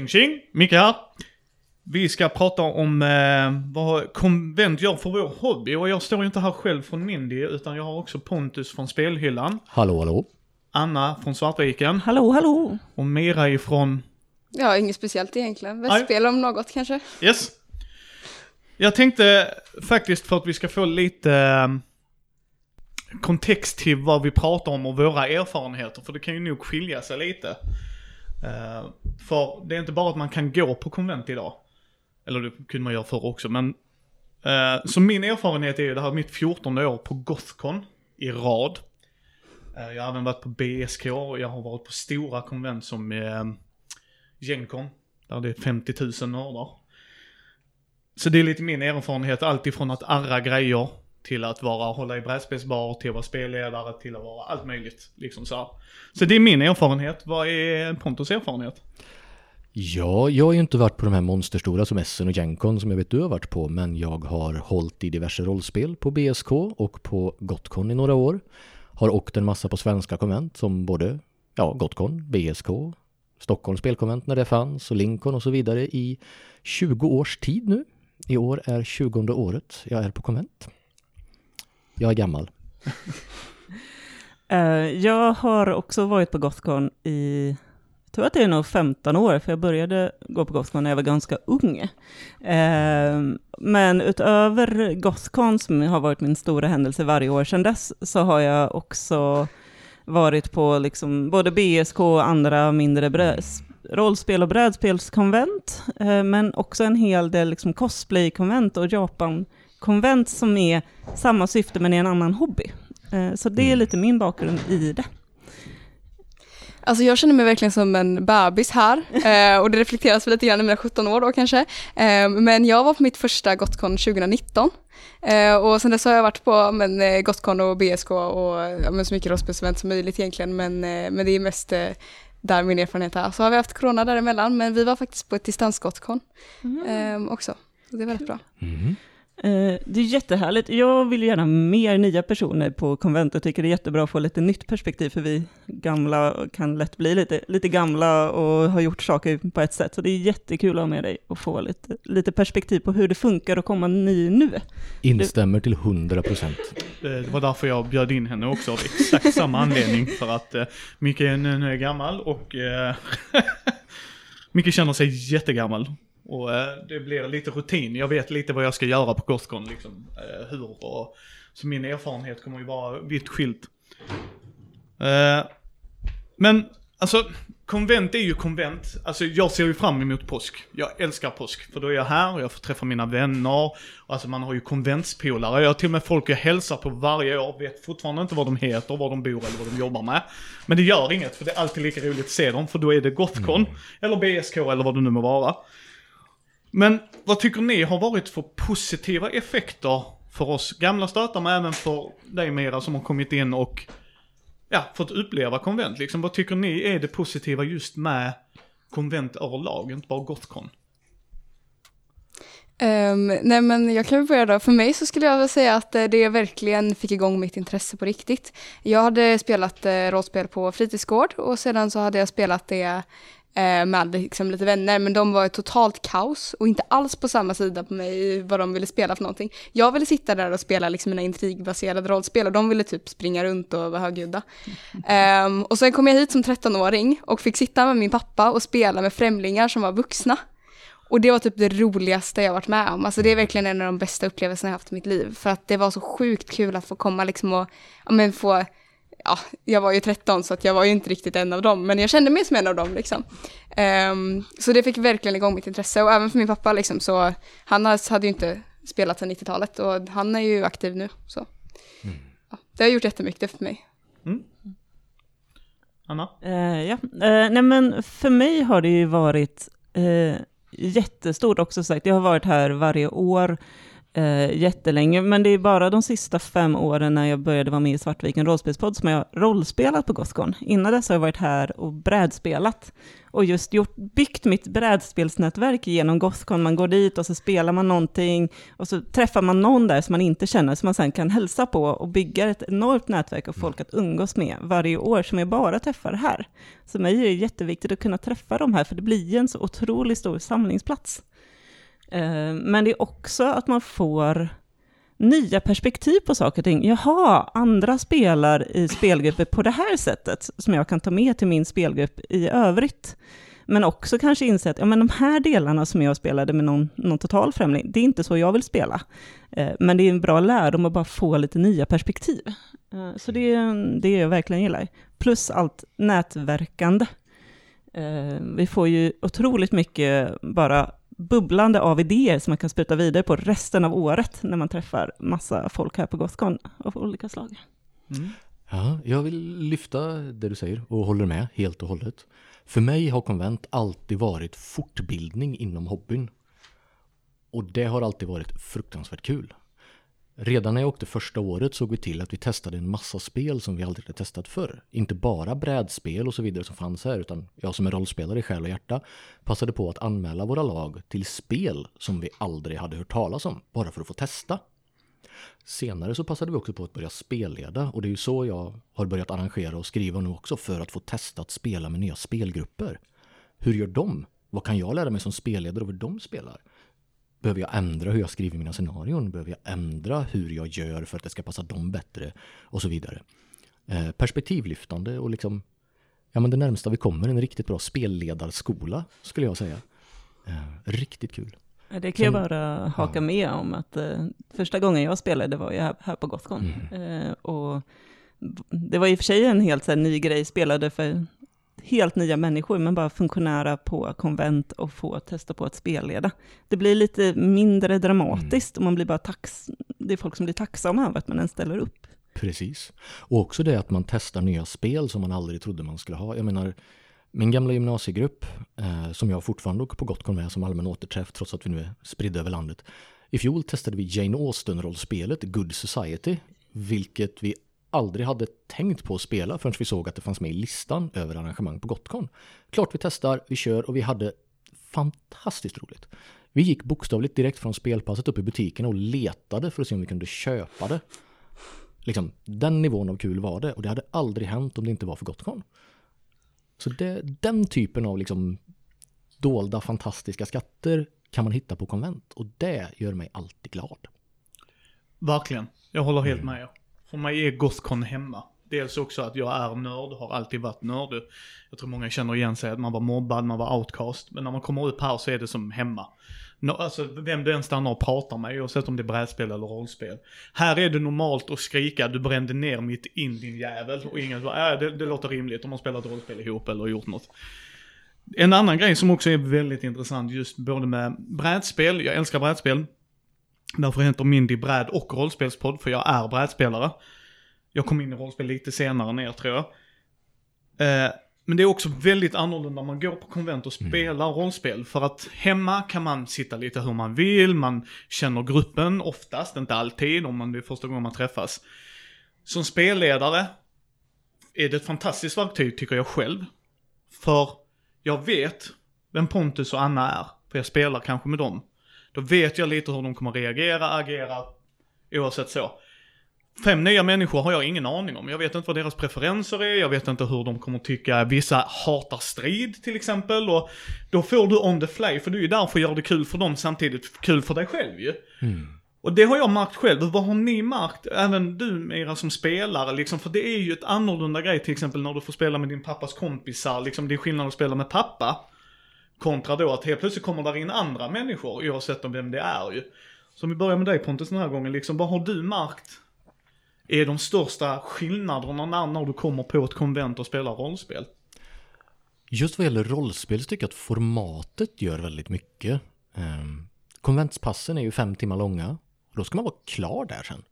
Tjing tjing, Micke här. Vi ska prata om eh, vad konvent gör för vår hobby och jag står ju inte här själv från Mindy utan jag har också Pontus från Spelhyllan, Hallå, hallå. Anna från Svartviken Hallå, hallå! och Mira ifrån... Ja, inget speciellt egentligen. Västspel om något kanske. Yes! Jag tänkte faktiskt för att vi ska få lite eh, kontext till vad vi pratar om och våra erfarenheter, för det kan ju nog skilja sig lite. Eh, för det är inte bara att man kan gå på konvent idag. Eller det kunde man göra förr också, men... Eh, så min erfarenhet är ju, det här är mitt 14 år på Gothcon i rad. Eh, jag har även varit på BSK och jag har varit på stora konvent som eh, Gencon, där det är 50 000 nördar. Så det är lite min erfarenhet, alltifrån att arra grejer till att vara, hålla i brädspelsbar, till att vara spelledare, till att vara allt möjligt. Liksom så, här. så det är min erfarenhet. Vad är Pontus erfarenhet? Ja, jag har ju inte varit på de här monsterstora som Essen och Gencon som jag vet du har varit på, men jag har hållit i diverse rollspel på BSK och på Gotcon i några år. Har åkt en massa på svenska konvent som både, ja, Gotcon, BSK, Stockholms spelkonvent när det fanns och Lincoln och så vidare i 20 års tid nu. I år är 20 året jag är på konvent. Jag är gammal. Eh, jag har också varit på Gothcon i, jag tror att det är nog 15 år, för jag började gå på Gothcon när jag var ganska ung. Eh, men utöver Gothcon, som har varit min stora händelse varje år sedan dess, så har jag också varit på liksom både BSK och andra mindre brä- rollspel och brädspelskonvent, eh, men också en hel del liksom cosplaykonvent och Japan, Japan-konvent som är samma syfte men i en annan hobby. Eh, Så det är lite min bakgrund i det. Alltså jag känner mig verkligen som en bebis här eh, och det reflekteras väl lite grann i mina 17 år då kanske. Eh, men jag var på mitt första Gotcon 2019 eh, och sen dess har jag varit på men, Gotcon och BSK och ja, men så mycket rollspelsevent som möjligt egentligen men, men det är mest där min erfarenhet är. Så har vi haft corona däremellan men vi var faktiskt på ett distans-Gotcon eh, också. Så det är väldigt bra. Mhm. Eh, Det är jättehärligt. Jag vill gärna mer nya personer på konvent och tycker det är jättebra att få lite nytt perspektiv, för vi gamla kan lätt bli lite, lite gamla och har gjort saker på ett sätt. Så det är jättekul att ha med dig och få lite, lite perspektiv på hur det funkar att komma ny nu. Instämmer till 100 procent. Eh, Det var därför jag bjöd in henne också, av exakt samma anledning. För att eh, Micke är nu gammal och Micke känner sig jättegammal. Och eh, det blir lite rutin. Jag vet lite vad jag ska göra på Gothcon, liksom eh, hur och... Så min erfarenhet kommer ju vara vitt skilt. Eh, men, alltså, konvent är ju konvent. Alltså jag ser ju fram emot påsk. Jag älskar påsk, för då är jag här och jag får träffa mina vänner. Alltså man har ju konventspolare. Jag har till och med folk jag hälsar på varje år, vet fortfarande inte vad de heter, var de bor eller vad de jobbar med. Men det gör inget, för det är alltid lika roligt att se dem, för då är det Gothcon, eller BSK eller vad det nu må vara. Men vad tycker ni har varit för positiva effekter för oss gamla stötar, men även för dig Mira som har kommit in och ja, fått uppleva konvent liksom. Vad tycker ni är det positiva just med konvent överlag, inte bara Gothcon? Um, nej men jag kan väl börja då. För mig så skulle jag väl säga att eh, det verkligen fick igång mitt intresse på riktigt. Jag hade spelat uh, rollspel på fritidsgård och sedan så hade jag spelat det med liksom, lite vänner men de var totalt kaos och inte alls på samma sida på mig vad de ville spela för någonting. Jag ville sitta där och spela liksom mina intrigbaserade rollspel och de ville typ springa runt och vara högljudda. Ehm, och sen kom jag hit som 13-åring och fick sitta med min pappa och spela med främlingar som var vuxna. Och det var typ det roligaste jag varit med om. Alltså det är verkligen en av de bästa upplevelserna jag haft i mitt liv. För att det var så sjukt kul att få komma liksom och, ja men få, ja, jag var ju 13 så att jag var ju inte riktigt en av dem, men jag kände mig som en av dem liksom. Ehm, så det fick verkligen igång mitt intresse och även för min pappa liksom så, han hade ju inte spelat sedan 90-talet och han är ju aktiv nu så. Ja, det har gjort jättemycket för mig. Anna? Eh, ja. eh, nej men för mig har det ju varit eh, jättestort också sagt. Jag har varit här varje år eh, jättelänge, men det är bara de sista fem åren när jag började vara med i Svartviken rollspelspodd som jag rollspelat på Gothcon. Innan dess har jag varit här och brädspelat och just gjort, byggt mitt brädspelsnätverk genom Gothcon. Man går dit och så spelar man någonting och så träffar man någon där som man inte känner, som man sen kan hälsa på och bygga ett enormt nätverk av folk att umgås med varje år, som jag bara träffar här. Så mig är det jätteviktigt att kunna träffa de här, för det blir en så otroligt stor samlingsplats. Eh, men det är också att man får nya perspektiv på saker och ting. Jaha, andra spelar i spelgrupper på det här sättet, som jag kan ta med till min spelgrupp i övrigt. Men också kanske inse att ja, men de här delarna som jag spelade med någon, någon total främling, det är inte så jag vill spela. Eh, men det är en bra lärdom att bara få lite nya perspektiv. Eh, så det är det jag verkligen gillar. Plus allt nätverkande. Vi får ju otroligt mycket bara bubblande av idéer som man kan spruta vidare på resten av året när man träffar massa folk här på Gothcon av olika slag. Mm. Ja, jag vill lyfta det du säger och håller med helt och hållet. För mig har konvent alltid varit fortbildning inom hobbyn. Och det har alltid varit fruktansvärt kul. Redan när jag åkte första året såg vi till att vi testade en massa spel som vi aldrig hade testat förr. Inte bara brädspel och så vidare som fanns här, utan jag som är rollspelare i själ och hjärta passade på att anmäla våra lag till spel som vi aldrig hade hört talas om, bara för att få testa. Senare så passade vi också på att börja spelleda och det är ju så jag har börjat arrangera och skriva nu också för att få testa att spela med nya spelgrupper. Hur gör de? Vad kan jag lära mig som spelledare av hur de spelar? Behöver jag ändra hur jag skriver mina scenarion? Behöver jag ändra hur jag gör för att det ska passa dem bättre? Och så vidare. Eh, perspektivlyftande och liksom Ja men det närmsta vi kommer en riktigt bra spelledarskola skulle jag säga. Eh, riktigt kul. Det kan jag bara haka ja. med om att eh, första gången jag spelade var jag här, här på Gothcon. Eh, och det var i och för sig en helt så här, ny grej, spelade för helt nya människor, men bara funktionära på konvent och få testa på att spelleda. Det blir lite mindre dramatiskt och man blir bara tax det är folk som blir tacksamma över att man ens ställer upp. Precis. Och också det att man testar nya spel som man aldrig trodde man skulle ha. Jag menar, min gamla gymnasiegrupp, eh, som jag fortfarande åker på Gotcon med som allmän återträff, trots att vi nu är spridda över landet. I fjol testade vi Jane Austen-rollspelet Good Society, vilket vi aldrig hade tänkt på att spela förrän vi såg att det fanns med i listan över arrangemang på Gotcon. Klart vi testar, vi kör och vi hade fantastiskt roligt. Vi gick bokstavligt direkt från spelpasset upp i butiken och letade för att se om vi kunde köpa det. Liksom, den nivån av kul var det och det hade aldrig hänt om det inte var för Gotcon. Så det, den typen av liksom dolda fantastiska skatter kan man hitta på konvent och det gör mig alltid glad. Verkligen. Jag håller helt med er. För mig är Gothcon hemma. Dels också att jag är nörd, har alltid varit nörd. Jag tror många känner igen sig att man var mobbad, man var outcast. Men när man kommer upp här så är det som hemma. No, alltså vem du än stannar och pratar med, oavsett om det är brädspel eller rollspel. Här är det normalt att skrika, du brände ner mitt in din jävel. Och ingen bara, äh, det, det låter rimligt om man spelat rollspel ihop eller gjort något. En annan grej som också är väldigt intressant just både med brädspel, jag älskar brädspel. Därför heter min Die bräd och rollspelspodd, för jag är brädspelare. Jag kom in i rollspel lite senare ner tror jag. Eh, men det är också väldigt annorlunda när man går på konvent och spelar rollspel. För att hemma kan man sitta lite hur man vill, man känner gruppen oftast, inte alltid om man det är första gången man träffas. Som spelledare är det ett fantastiskt verktyg tycker jag själv. För jag vet vem Pontus och Anna är, för jag spelar kanske med dem. Då vet jag lite hur de kommer reagera, agera, oavsett så. Fem nya människor har jag ingen aning om. Jag vet inte vad deras preferenser är, jag vet inte hur de kommer tycka. Vissa hatar strid till exempel och då får du on the fly, för du är där för att göra det kul för dem samtidigt kul för dig själv ju. Och det har jag märkt själv. Vad har ni märkt, även du Mira som spelare liksom? För det är ju ett annorlunda grej till exempel när du får spela med din pappas kompisar. Liksom det är skillnad att spela med pappa. Kontra då att helt plötsligt kommer där in andra människor oavsett om vem det är ju. Så om vi börjar med dig Pontus den här gången liksom. Vad har du märkt är de största skillnaderna när, när du kommer på ett konvent och spelar rollspel? Just vad gäller rollspel så tycker jag att formatet gör väldigt mycket. Um, konventspassen är ju fem timmar långa och då ska man vara klar där sen.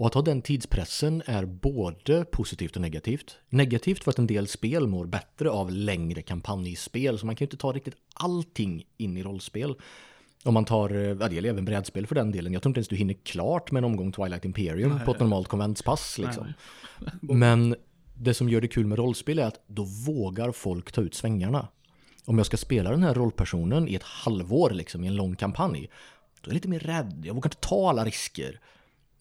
Och att ha den tidspressen är både positivt och negativt. Negativt för att en del spel mår bättre av längre kampanjspel så man kan ju inte ta riktigt allting in i rollspel. Om man tar, eh, ja det gäller även brädspel för den delen. Jag tror inte ens du hinner klart med en omgång Twilight Imperium Nej. på ett normalt konventspass liksom. Nej, Men det som gör det kul med rollspel är att då vågar folk ta ut svängarna. Om jag ska spela den här rollpersonen i ett halvår liksom, i en lång kampanj, då är jag lite mer rädd. Jag vågar inte ta alla risker.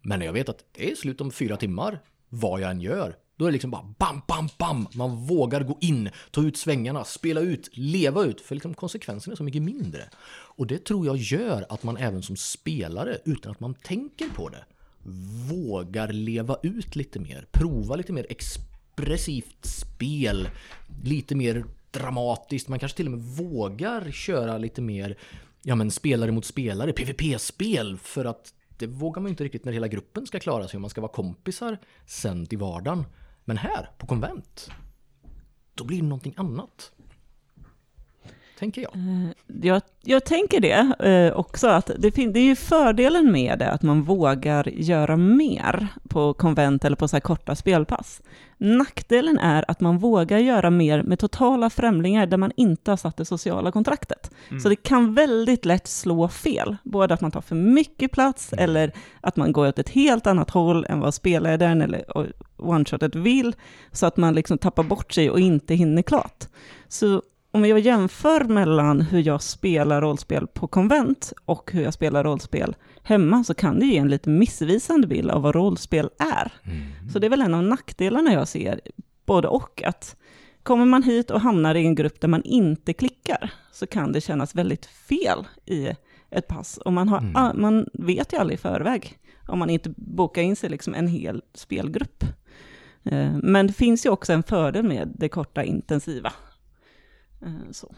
Men när jag vet att det är slut om fyra timmar, vad jag än gör, då är det liksom bara bam, bam, bam. Man vågar gå in, ta ut svängarna, spela ut, leva ut. För liksom konsekvenserna är så mycket mindre. Och det tror jag gör att man även som spelare, utan att man tänker på det, vågar leva ut lite mer. Prova lite mer expressivt spel. Lite mer dramatiskt. Man kanske till och med vågar köra lite mer ja, men spelare mot spelare, PVP-spel. För att det vågar man ju inte riktigt när hela gruppen ska klara sig om man ska vara kompisar sen i vardagen. Men här, på konvent, då blir det någonting annat. Tänker jag. Jag, jag tänker det eh, också, att det, fin- det är ju fördelen med det, att man vågar göra mer på konvent eller på så här korta spelpass. Nackdelen är att man vågar göra mer med totala främlingar där man inte har satt det sociala kontraktet. Så det kan väldigt lätt slå fel, både att man tar för mycket plats eller att man går åt ett helt annat håll än vad spelledaren eller one-shotet vill, så att man liksom tappar bort sig och inte hinner klart. Så om jag jämför mellan hur jag spelar rollspel på konvent och hur jag spelar rollspel hemma så kan det ge en lite missvisande bild av vad rollspel är. Så det är väl en av nackdelarna jag ser, både och, att kommer man hit och hamnar i en grupp där man inte klickar så kan det kännas väldigt fel i ett pass. Och man, har, ah, man vet ju aldrig i förväg om man inte bokar in sig liksom en hel spelgrupp. Eh, Men det finns ju också en fördel med det korta intensiva. Eh, så.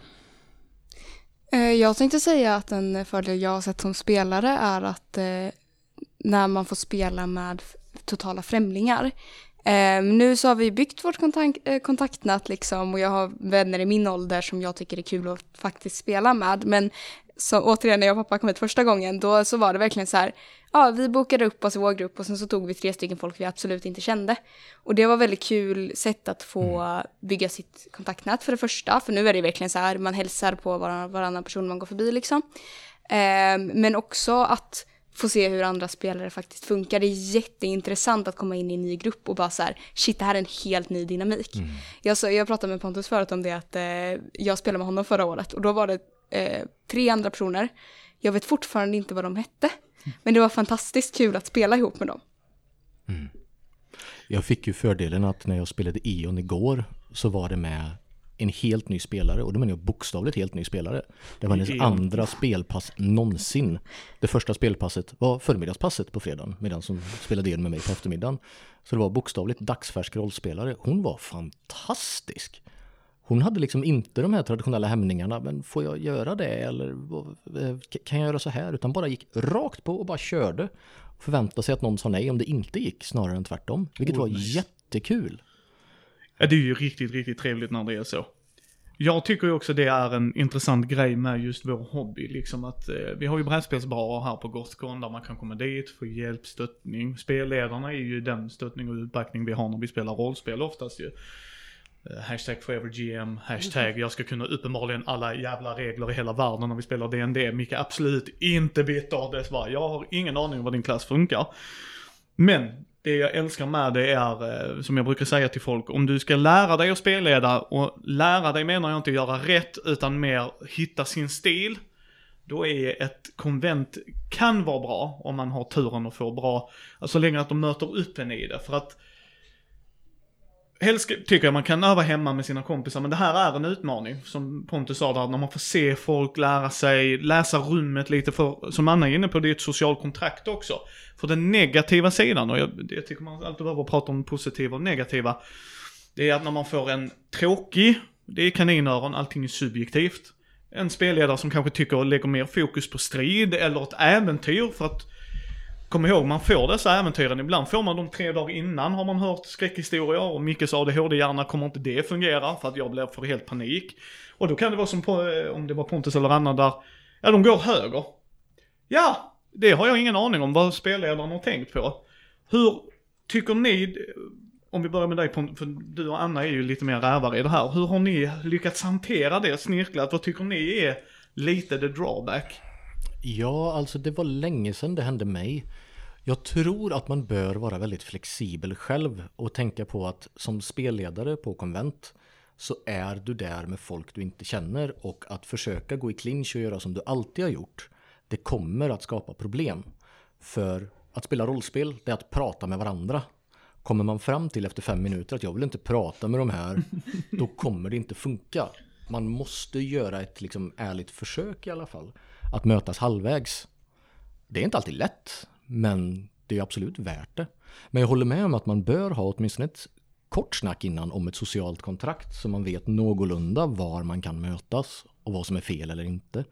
Eh, jag tänkte säga att en fördel jag har sett som spelare är att eh, när man får spela med totala främlingar. Nu så har vi byggt vårt kontaktnät liksom och jag har vänner i min ålder som jag tycker är kul att faktiskt spela med. Men så, återigen när jag och pappa kom hit första gången då så var det verkligen så här, ja vi bokade upp oss i vår grupp och sen så tog vi tre stycken folk vi absolut inte kände. Och det var väldigt kul sätt att få bygga sitt kontaktnät för det första, för nu är det verkligen så här, man hälsar på varann, varannan person man går förbi liksom. Ehm, men också att få se hur andra spelare faktiskt funkar. Det är jätteintressant att komma in i en ny grupp och bara så här, shit det här är en helt ny dynamik. Jag, så, jag pratade med Pontus förut om det att eh, jag spelade med honom förra året och då var det eh, tre andra personer. Jag vet fortfarande inte vad de hette. Men det var fantastiskt kul att spela ihop med dem. Jag fick ju fördelen att när jag spelade Eon igår så var det med en helt ny spelare och då menar jag bokstavligt helt ny spelare. Det var hennes andra spelpass någonsin. Det första spelpasset var förmiddagspasset på fredagen medan hon spelade in med mig på eftermiddagen. Så det var bokstavligt dagsfärsk rollspelare. Hon var fantastisk. Hon hade liksom inte de här traditionella hämningarna, men får jag göra det eller eh, kan jag göra så här? Utan bara gick rakt på och bara körde. Förväntade sig att någon sa nej om det inte gick, snarare än tvärtom. Vilket Oh, var nice. jättekul. Ja, det är ju riktigt, riktigt trevligt när det är så. Jag tycker ju också det är en intressant grej med just vår hobby. Liksom att eh, vi har ju brädspelsbarer här på Gothcon där man kan komma dit, få hjälp, stöttning. Spelledarna är ju den stöttning och utbackning vi har när vi spelar rollspel oftast ju. Eh, Hashtag forevergm, hashtag jag ska kunna uppenbarligen alla jävla regler i hela världen när vi spelar D&D. Micke absolut inte bitter. Det bara, jag har ingen aning om vad din klass funkar. Men det jag älskar med det är, eh, som jag brukar säga till folk, om du ska lära dig att spelleda, och lära dig menar jag inte göra rätt, utan mer hitta sin stil. Då är ett konvent, kan vara bra om man har turen att få bra, alltså så länge att de möter upp en i det. För att Helst tycker jag man kan öva hemma med sina kompisar, men det här är en utmaning. Som Pontus sa där, när man får se folk, lära sig, läsa rummet lite. För, som Anna är inne på, det är ett socialt kontrakt också. För den negativa sidan, och jag, jag tycker man alltid behöver prata om positiva och negativa. Det är att när man får en tråkig, det är kaninöron, allting är subjektivt. En spelledare som kanske tycker lägger mer fokus på strid eller ett äventyr för att Kom ihåg, man får dessa äventyren. Ibland får man dem tre dagar innan har man hört skräckhistorier och Mickes ADHD-hjärna kommer inte det fungera för att jag blir för helt panik. Och då kan det vara som på, eh, om det var Pontus eller Anna där, ja de går höger. Ja, det har jag ingen aning om vad spelledaren har tänkt på. Hur tycker ni, eh, om vi börjar med dig Pontus, för du och Anna är ju lite mer rävare i det här. Hur har ni lyckats hantera det snirklat? Vad tycker ni är lite the drawback? Ja, alltså det var länge sedan det hände mig. Jag tror att man bör vara väldigt flexibel själv och tänka på att som spelledare på konvent så är du där med folk du inte känner och att försöka gå i clinch och göra som du alltid har gjort det kommer att skapa problem. För att spela rollspel, det är att prata med varandra. Kommer man fram till efter fem minuter att jag vill inte prata med de här, då kommer det inte funka. Man måste göra ett liksom ärligt försök i alla fall. Att mötas halvvägs. Det är inte alltid lätt, men det är absolut värt det. Men jag håller med om att man bör ha åtminstone ett kort snack innan om ett socialt kontrakt så man vet någorlunda var man kan mötas och vad som är fel eller inte.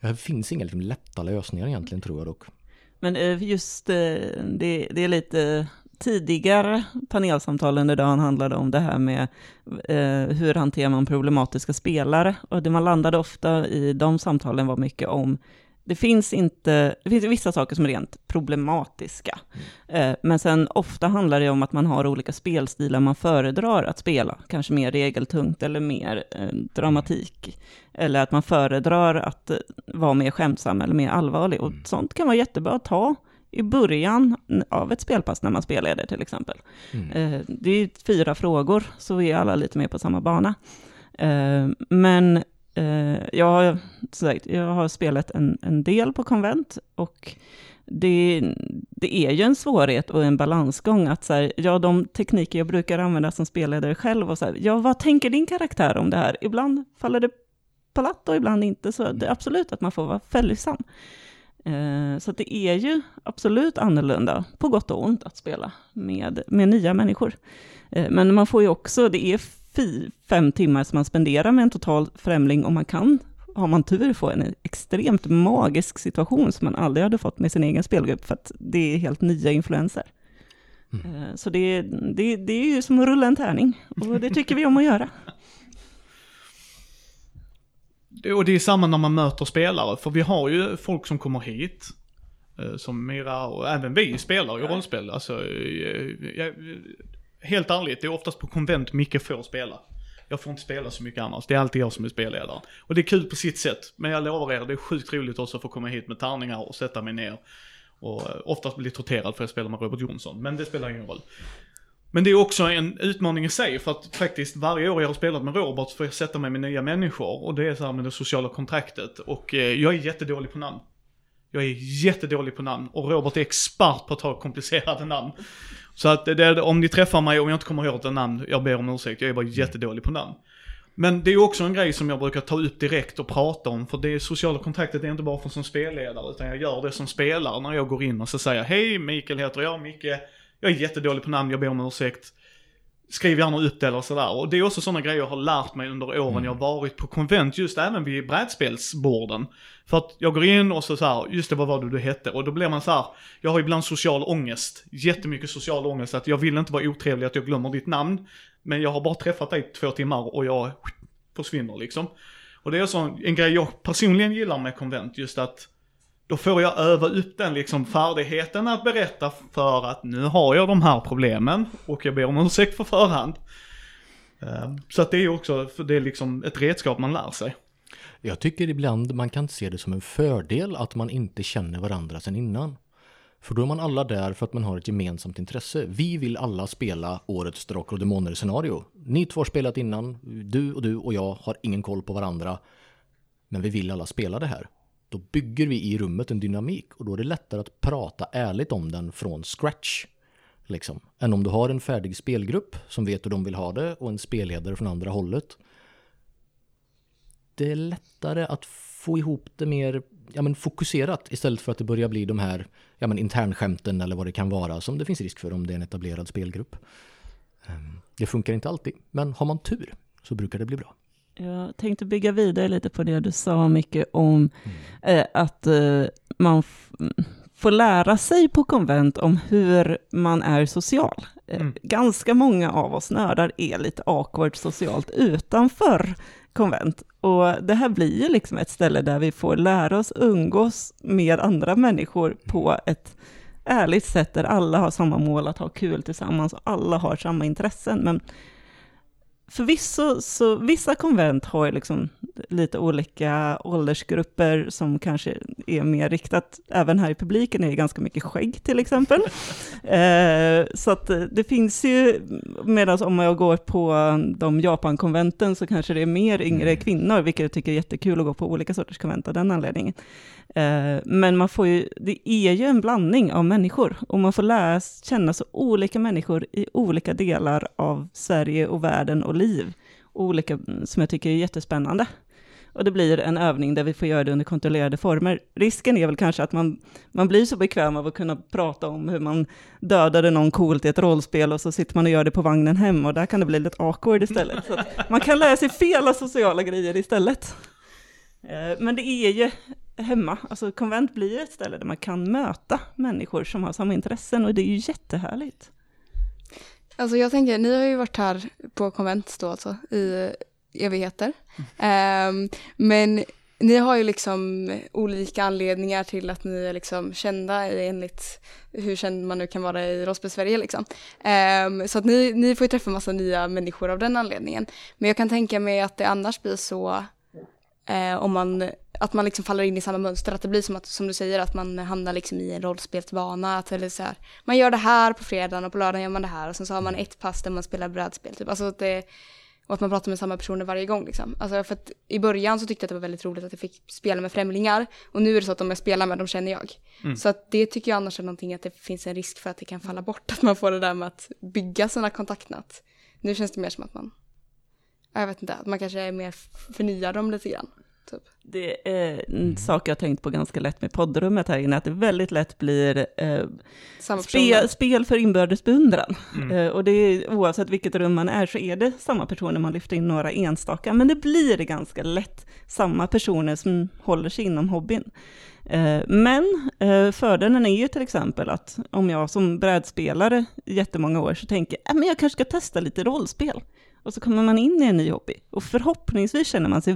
Det finns inga liksom lätta lösningar egentligen tror jag dock. Men eh, just eh, det, det är lite tidigare panelsamtal under dagen handlade om det här med eh, hur hanterar man problematiska spelare. Och det man landade ofta i de samtalen var mycket om det finns inte, det finns vissa saker som är rent problematiska. Mm. Eh, men sen ofta handlar det om att man har olika spelstilar man föredrar att spela. Kanske mer regeltungt eller mer eh, dramatik. Eller att man föredrar att eh, vara mer skämtsam eller mer allvarlig. Och mm. sånt kan vara jättebra att ta i början av ett spelpass när man spelleder till exempel. Mm. Eh, det är fyra frågor, så vi är alla lite mer på samma bana. Eh, men eh, jag, har, sagt, jag har spelat en, en del på konvent och det, det, är ju en svårighet och en balansgång att så här, ja, de tekniker jag brukar använda som spelledare själv och så här, ja, vad tänker din karaktär om det här? Ibland faller det platt och ibland inte, så det är absolut att man får vara följsam. Eh, så det är ju absolut annorlunda, på gott och ont, att spela med, med nya människor. Eh, men man får ju också, det är fem timmar som man spenderar med en total främling och man kan, har man tur, få en extremt magisk situation som man aldrig hade fått med sin egen spelgrupp, för att det är helt nya influenser. Mm. Eh, så det, det, det är ju som att rulla en tärning, och det tycker vi om att göra. Och det är samma när man möter spelare, för vi har ju folk som kommer hit, eh, som Mira och även vi spelar ju rollspel. Alltså, jag, helt ärligt, det är oftast på konvent Micke får spela. Jag får inte spela så mycket annars, det är alltid jag som är spelledare. Och det är kul på sitt sätt, men jag lovar er, det är sjukt roligt också att få komma hit med tärningar och sätta mig ner. Och eh, oftast bli torterad för att jag spelar med Robert Jonsson, men det spelar ingen roll. Men det är också en utmaning i sig för att faktiskt varje år jag har spelat med Robert så får jag sätta mig med nya människor och det är så här med det sociala kontraktet och eh, jag är jättedålig på namn. Jag är jättedålig på namn och Robert är expert på att ta komplicerade namn. Så att det, om ni träffar mig och jag inte kommer ihåg ett namn, jag ber om ursäkt, jag är bara jättedålig på namn. Men det är också en grej som jag brukar ta upp direkt och prata om, för det sociala kontraktet är inte bara för som spelledare, utan jag gör det som spelare när jag går in och så säger hej, Mikael heter jag, Micke, jag är jättedålig på namn, jag ber om ursäkt. Skriv gärna upp det eller sådär. Och det är också sådana grejer jag har lärt mig under åren mm. jag har varit på konvent, just även vid brädspelsborden. För att jag går in och så, så här, just det, vad var det du hette? Och då blir man så här, jag har ibland social ångest, jättemycket social ångest, att jag vill inte vara otrevlig att jag glömmer ditt namn. Men jag har bara träffat dig två timmar och jag försvinner liksom. Och det är så en grej jag personligen gillar med konvent, just att då får jag öva upp den liksom färdigheten att berätta för att nu har jag de här problemen och jag ber om ursäkt för förhand. Eh, så att det är också, det är liksom ett redskap man lär sig. Jag tycker ibland man kan se det som en fördel att man inte känner varandra sedan innan. För då är man alla där för att man har ett gemensamt intresse. Vi vill alla spela årets Drakar och Demoner scenario. Ni två har spelat innan, du och du och jag har ingen koll på varandra. Men vi vill alla spela det här. Då bygger vi i rummet en dynamik och då är det lättare att prata ärligt om den från scratch. Liksom. Än om du har en färdig spelgrupp som vet hur de vill ha det och en spelledare från andra hållet. Det är lättare att få ihop det mer ja, men fokuserat istället för att det börjar bli de här ja, men internskämten eller vad det kan vara som det finns risk för om det är en etablerad spelgrupp. Ehm, det funkar inte alltid, men har man tur så brukar det bli bra. Jag tänkte bygga vidare lite på det du sa mycket om mm. eh, att eh, man får lära sig på konvent om hur man är social. Eh, mm. Ganska många av oss nördar är lite awkward socialt utanför konvent. Och det här blir ju liksom ett ställe där vi får lära oss umgås med andra människor på ett ärligt sätt där alla har samma mål att ha kul tillsammans och alla har samma intressen. Men förvisso, så vissa konvent har ju liksom lite olika åldersgrupper som kanske är mer riktat, även här i publiken är det ganska mycket skägg till exempel. eh, så att det finns ju, medan om jag går på de Japankonventen så kanske det är mer yngre Mm. kvinnor, vilket jag tycker är jättekul att gå på olika sorters konvent av den anledningen. Eh, men man får ju, det är ju en blandning av människor och man får lära känna så olika människor i olika delar av Sverige och världen och liv. Olika mm, som jag tycker är jättespännande. Och det blir en övning där vi får göra det under kontrollerade former. Risken är väl kanske att man, man blir så bekväm av att kunna prata om hur man dödade någon coolt i ett rollspel och så sitter man och gör det på vagnen hem och där kan det bli lite awkward istället. Så man kan lära sig fel av sociala grejer istället. Eh, men det är ju hemma, alltså konvent blir ett ställe där man kan möta människor som har samma intressen och det är ju jättehärligt. Alltså jag tänker, ni har ju varit här på konvent då alltså, i evigheter. Ehm, men ni har ju liksom olika anledningar till att ni är liksom kända enligt hur känd man nu kan vara i rollspel-Sverige liksom. Ehm, så att ni, ni får ju träffa massa nya människor av den anledningen. Men jag kan tänka mig att det annars blir så eh, om man, att man liksom faller in i samma mönster, att det blir som att, som du säger, att man hamnar liksom i en rollspelsvana, att eller så här, man gör det här på fredagen och på lördagen gör man det här och sen så har man ett pass där man spelar brädspel, typ. Alltså att det, och att man pratar med samma personer varje gång liksom. Alltså för att i början så tyckte jag att det var väldigt roligt att jag fick spela med främlingar och nu är det så att de jag spelar med, de känner jag. Så att det tycker jag annars är någonting att det finns en risk för att det kan falla bort, att man får det där med att bygga sina kontaktnät. Nu känns det mer som att man, ja, jag vet inte, att man kanske är mer förnyar dem lite grann. Typ. Det är en sak jag har tänkt på ganska lätt med poddrummet här inne, att det väldigt lätt blir eh, Samma spel, för inbördes beundran. Eh, och det är, oavsett vilket rum man är så är det samma personer, man lyfter in några enstaka, men det blir ganska lätt samma personer som håller sig inom hobbyn. Eh, men eh, fördelen är ju till exempel att om jag som brädspelare i jättemånga år så tänker jag, äh, men jag kanske ska testa lite rollspel. Och så kommer man in i en ny hobby och förhoppningsvis känner man sig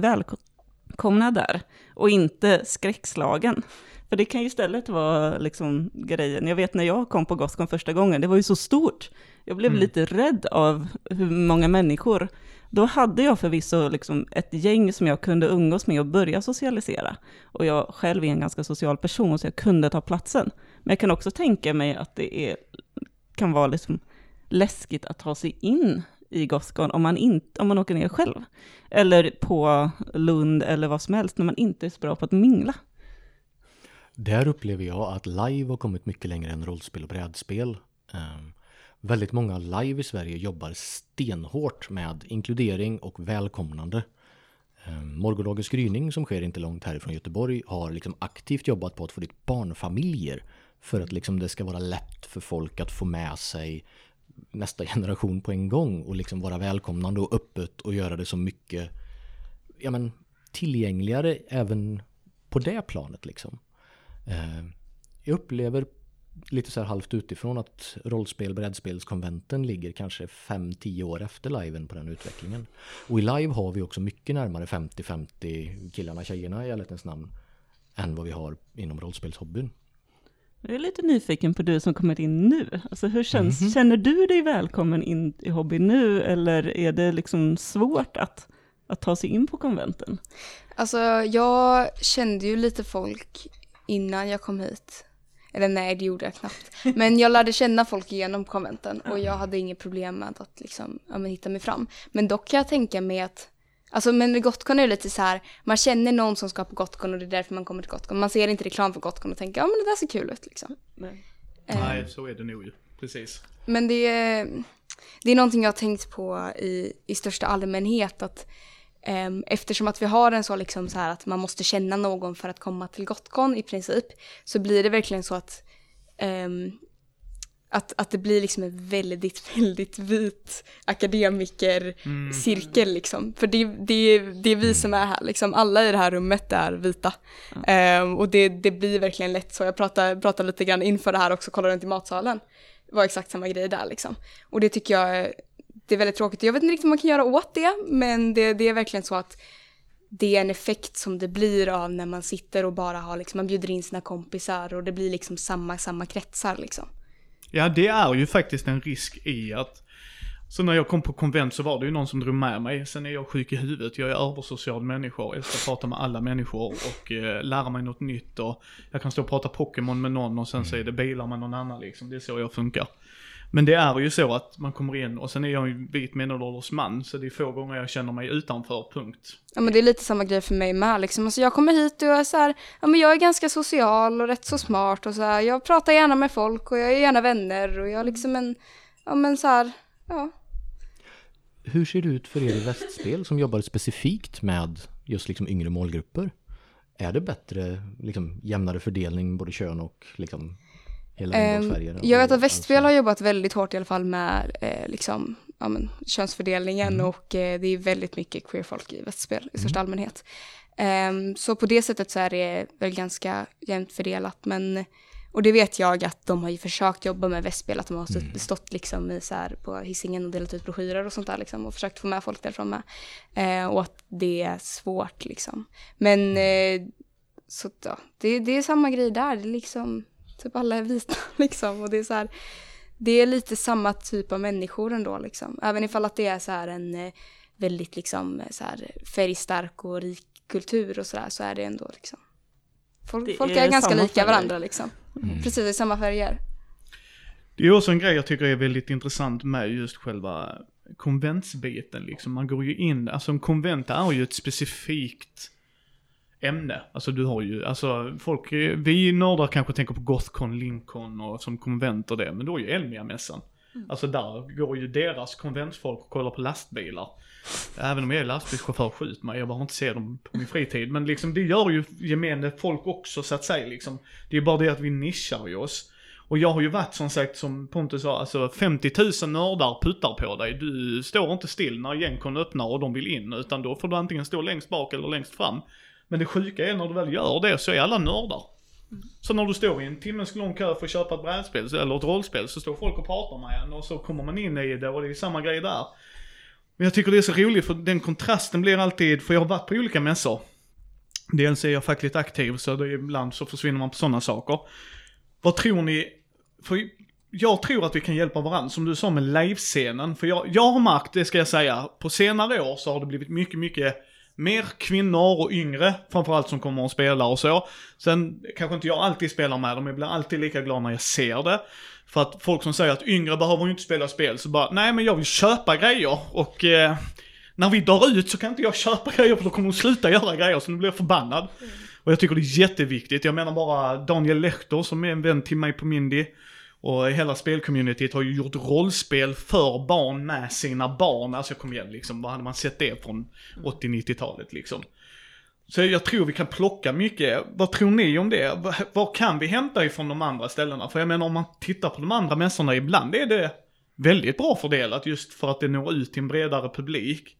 välkomna där och inte skräckslagen. För det kan ju istället vara liksom grejen. Jag vet när jag kom på Gothcon första gången, det var ju så stort. Jag blev lite rädd av hur många människor. Då hade jag förvisso liksom ett gäng som jag kunde umgås med och börja socialisera. Och jag själv är en ganska social person så jag kunde ta platsen. Men jag kan också tänka mig att det är, kan vara liksom läskigt att ta sig in i Gothcon om man, om man åker ner själv. Eller på Lund eller vad som helst när man inte är så bra på att mingla. Där upplever jag att live har kommit mycket längre än rollspel och brädspel. Ehm, väldigt många live i Sverige jobbar stenhårt med inkludering och välkomnande. Ehm, um, Morgondagens gryning som sker inte långt härifrån Göteborg har liksom aktivt jobbat på att få dit barnfamiljer för att liksom det ska vara lätt för folk att få med sig nästa generation på en gång och liksom vara välkomnande och öppet och göra det så mycket ja, men, tillgängligare även på det planet. Liksom. Eh, jag upplever lite så här halvt utifrån att rollspel, brädspelskonventen ligger kanske 5-10 år efter liven på den utvecklingen. Och i live har vi också mycket närmare 50-50 killarna, tjejerna i ärlighetens namn än vad vi har inom rollspelshobbyn. Jag är lite nyfiken på du som kommer in nu. Alltså hur känns, Känner du dig välkommen in i hobby nu eller är det liksom svårt att, att ta sig in på konventen? Alltså jag kände ju lite folk innan jag kom hit. Eller nej, det gjorde jag knappt. Men jag lärde känna folk genom konventen och jag hade inget problem med att liksom, ja, men hitta mig fram. Men dock kan jag tänka mig att Alltså men Gotcon är lite så här, man känner någon som ska på Gotcon och det är därför man kommer till Gotcon. Man ser inte reklam för Gotcon och tänker ja men det där ser kul ut liksom. Eh, Nej, så är det nog ju. Precis. Men det är, det är någonting jag har tänkt på i, i största allmänhet att ehm, eftersom att vi har en så liksom så här att man måste känna någon för att komma till Gotcon i princip så blir det verkligen så att ehm, att, att det blir liksom en väldigt, väldigt vit akademikercirkel liksom. För det, det, det är vi som är här liksom. Alla i det här rummet är vita. Ehm, och det, det blir verkligen lätt så. Jag pratade, pratade lite grann inför det här också, kollade runt i matsalen. Det var exakt samma grej där liksom. Och det tycker jag är- det är väldigt tråkigt. Jag vet inte riktigt vad man kan göra åt det, men det, det är verkligen så att det är en effekt som det blir av när man sitter och bara har liksom, man bjuder in sina kompisar och det blir liksom samma, samma kretsar liksom. Ja, det är ju faktiskt en risk i att Så när jag kom på konvent så var det ju någon som drog med mig. Sen är jag sjuk i huvudet, jag är översocial människa och älskar att prata med alla människor och eh, lära mig något nytt. Och jag kan stå och prata Pokémon med någon och sen så är det bilar med någon annan liksom. Det är så jag funkar. Men det är ju så att man kommer in och sen är jag ju vit medelålders man så det är få gånger jag känner mig utanför, punkt. Ja men det är lite samma grej för mig med liksom. Alltså jag kommer hit och jag är så här, ja men jag är ganska social och rätt så smart och så här. Jag pratar gärna med folk och jag är gärna vänner och jag är liksom en, ja men så här, ja. Hur ser det ut för er i västspel som jobbar specifikt med just liksom yngre målgrupper? Är det bättre, liksom jämnare fördelning både kön och liksom hela ingångsfärger? jag vet att Västspel alltså- har jobbat väldigt hårt i alla fall med eh, liksom, ja, men, könsfördelningen Mm. och eh, det är väldigt mycket queerfolk i Västspel i största allmänhet. Ehm, så på det sättet så är det väl ganska jämnt fördelat men och det vet jag att de har ju försökt jobba med Västspel, att de har stått, Mm. stått liksom i så här på hissingen och delat ut broschyrer och sånt där liksom och försökt få med folk därifrån med. Eh, och att det är svårt liksom. Men Mm. eh, så ja, det, det är samma grej där, det är liksom typ alla är vita liksom och det är så här, det är lite samma typ av människor ändå liksom. Även ifall att det är så här en eh, väldigt liksom så här färgstark och rik kultur och så där så är det ändå liksom. Folk, Det folk är är, ganska lika färger. varandra liksom. Mm. Precis, är samma färger. Det är också en grej jag tycker är väldigt intressant med just själva konventsbiten liksom. Man går ju in, alltså en konvent är ju ett specifikt ämne. Alltså du har ju, alltså folk, vi nördar kanske tänker på Gothcon, Lincoln och som konvent och det, men då är ju Elmia-mässan. Alltså där går ju deras konventsfolk och kollar på lastbilar. Även om jag är lastbilschaufför, skjut mig, jag behöver inte se dem på min fritid. Men liksom det gör ju gemene folk också så att säga liksom. Det är bara det att vi nischar ju oss. Och jag har ju varit som sagt, som Pontus sa, alltså 50 000 nördar puttar på dig. Du står inte still när Gencon öppnar och de vill in, utan då får du antingen stå längst bak eller längst fram. Men det sjuka är när du väl gör det så är alla nördar. Så när du står i en timmes lång kö för att köpa ett brädspel eller ett rollspel så står folk och pratar med en och så kommer man in i det och det är samma grej där. Men jag tycker det är så roligt för den kontrasten blir alltid, för jag har varit på olika mässor. Dels är jag fackligt aktiv så det är, ibland så försvinner man på sådana saker. Vad tror ni, för jag tror att vi kan hjälpa varandra, som du sa med livescenen. För jag, jag har märkt, det ska jag säga, på senare år så har det blivit mycket, mycket mer kvinnor och yngre, framförallt som kommer och spelar och så. Sen kanske inte jag alltid spelar med dem, jag blir alltid lika glad när jag ser det. För att folk som säger att yngre behöver ju inte spela spel, så bara, nej men jag vill köpa grejer och eh, när vi drar ut så kan inte jag köpa grejer för då kommer de sluta göra grejer så nu blir jag förbannad. Och jag tycker det är jätteviktigt, jag menar bara Daniel Lehtor som är en vän till mig på Mindy och hela spelcommunityt har ju gjort rollspel för barn med sina barn. Alltså kom igen liksom, vad hade man sett det från 80-90-talet liksom? Så jag tror vi kan plocka mycket. Vad tror ni om det? Vad- kan vi hämta ifrån de andra ställena? För jag menar om man tittar på de andra mässorna, ibland är det väldigt bra fördelat just för att det når ut till en bredare publik.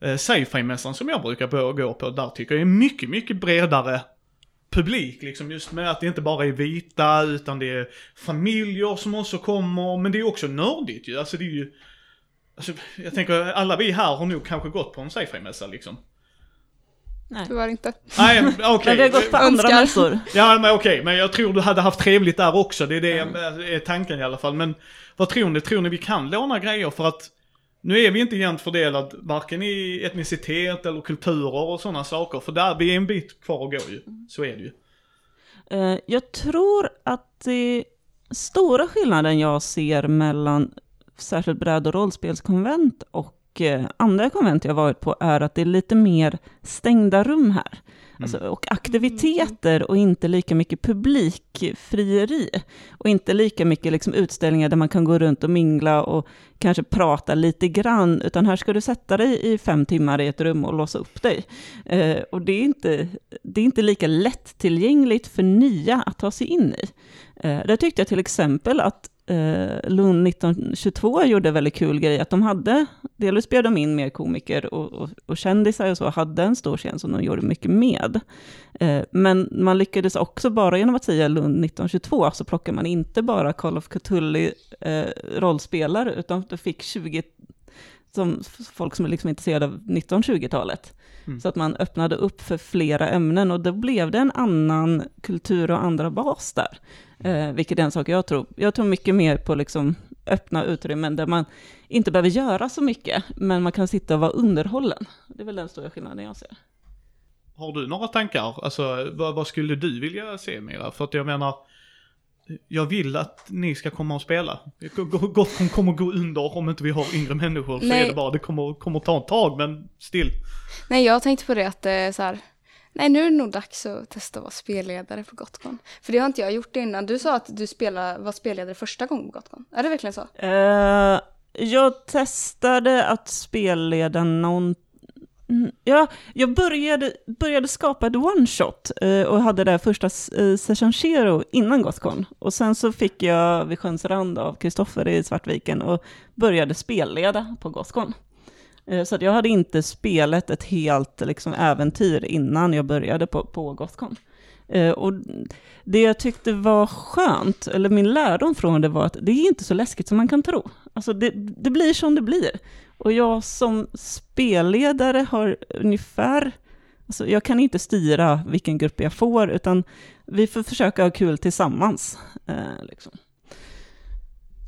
Eh, Sci-fi-mässan som jag brukar gå på, där tycker jag är mycket, mycket bredare publik liksom just med att det inte bara är vita utan det är familjer som också kommer, men det är också nördigt ju. Alltså det är ju, alltså jag tänker alla vi här har nog kanske gått på en sci-fi-mässa liksom. Nej. Tyvärr inte. Nej, okej. Vi har gått på andra mässor. Ja men okej, men jag tror du hade haft trevligt där också. Det är det är tanken i alla fall. Men vad tror ni? Tror ni vi kan låna grejer? För att nu är vi inte jämnt fördelad varken i etnicitet eller kulturer och sådana saker. För där, vi är en bit kvar att gå ju. Så är det ju. Eh, jag tror att det stora skillnaden jag ser mellan särskilt bräd och rollspelskonvent och eh, andra konvent jag varit på är att det är lite mer stängda rum här. Alltså, och aktiviteter och inte lika mycket publikfrieri. Och inte lika mycket liksom utställningar där man kan gå runt och mingla och kanske prata lite grann, utan här ska du sätta dig i fem timmar i ett rum och låsa upp dig. Eh, och det är, inte, det är inte lika lättillgängligt för nya att ta sig in i. Eh, där tyckte jag till exempel att eh, Lund 1922 gjorde en väldigt kul grej, att de hade, delvis bjöd de in mer komiker och, och, och kändisar och så, hade en stor scen som de gjorde mycket med. Eh, men man lyckades också bara genom att säga Lund 1922, så plockar man inte bara Call of Cthulhu eh, rollspelare, utan du fick 20 som folk som är liksom intresserade av 1920-talet. Mm. Så att man öppnade upp för flera ämnen och då blev det en annan kultur och andra bas där. Eh, vilket är en sak jag tror. Jag tror mycket mer på liksom öppna utrymmen där man inte behöver göra så mycket, men man kan sitta och vara underhållen. Det är väl den stora skillnaden jag ser. Har du några tankar? Alltså vad, vad skulle du vilja se mera? För att jag menar, jag vill att ni ska komma och spela. Gotcon kommer gå under om inte vi har yngre människor. Så Nej. är det bara, det kommer, kommer ta ett tag men still. Nej, jag tänkte på det att eh, så här, nej nu är det nog dags att testa att vara spelledare på Gotcon. För det har inte jag gjort innan. Du sa att du spelade, var spelledare första gången på Gotcon. Är det verkligen så? Uh, jag testade att spelleda någon... Mm, ja, jag började, började skapa ett one-shot eh, och hade det första uh, Session Zero innan Gothcon. Och sen så fick jag Vid sjöns rand av Kristoffer i Svartviken och började spelleda på Gothcon. Eh, så att jag hade inte spelat ett helt liksom, äventyr innan jag började på, på Gothcon. Eh, och det jag tyckte var skönt, eller min lärdom från det var att det är inte så läskigt som man kan tro. Alltså det, det blir som det blir. Och jag som spelledare har ungefär, alltså jag kan inte styra vilken grupp jag får, utan vi får försöka ha kul tillsammans. Eh, liksom.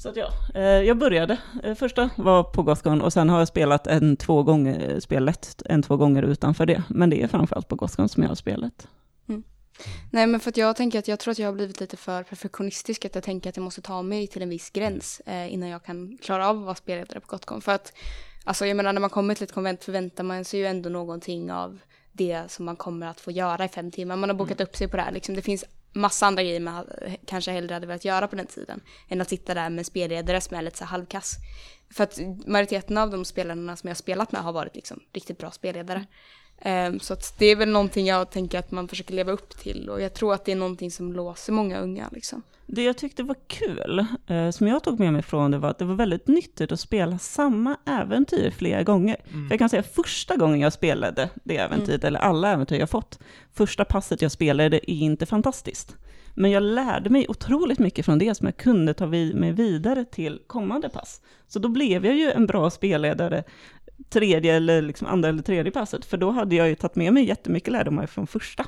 Så att ja, eh, jag började. Eh, första var på Gothcon och sen har jag spelat en två gånger, spelet en två gånger utanför det. Men det är framförallt på Gothcon som jag har spelat. Nej, men för att jag tänker att jag tror att jag har blivit lite för perfektionistisk. Att jag tänker att jag måste ta mig till en viss gräns eh, innan jag kan klara av att vara spelledare på Gotcon. För att, alltså jag menar när man kommer till ett konvent förväntar man sig ju ändå någonting av det som man kommer att få göra i fem timmar. Man har bokat upp sig på det här. Liksom, det finns massa andra grejer man kanske hellre hade velat göra på den tiden. Än att sitta där med en spelledare som är lite så här halvkass. För att majoriteten av de spelarna som jag har spelat med har varit liksom riktigt bra spelledare. Ehm, så att det är väl någonting jag tänker att man försöker leva upp till och jag tror att det är någonting som låser många unga liksom. Det jag tyckte var kul, eh, som jag tog med mig från det var att det var väldigt nyttigt att spela samma äventyr flera gånger. För jag kan säga första gången jag spelade det äventyret, eller alla äventyr jag fått, första passet jag spelade är inte fantastiskt. Men jag lärde mig otroligt mycket från det som jag kunde ta vid mig vidare till kommande pass. Så då blev jag ju en bra spelledare tredje eller liksom andra eller tredje passet, för då hade jag ju tagit med mig jättemycket lärdomar från första.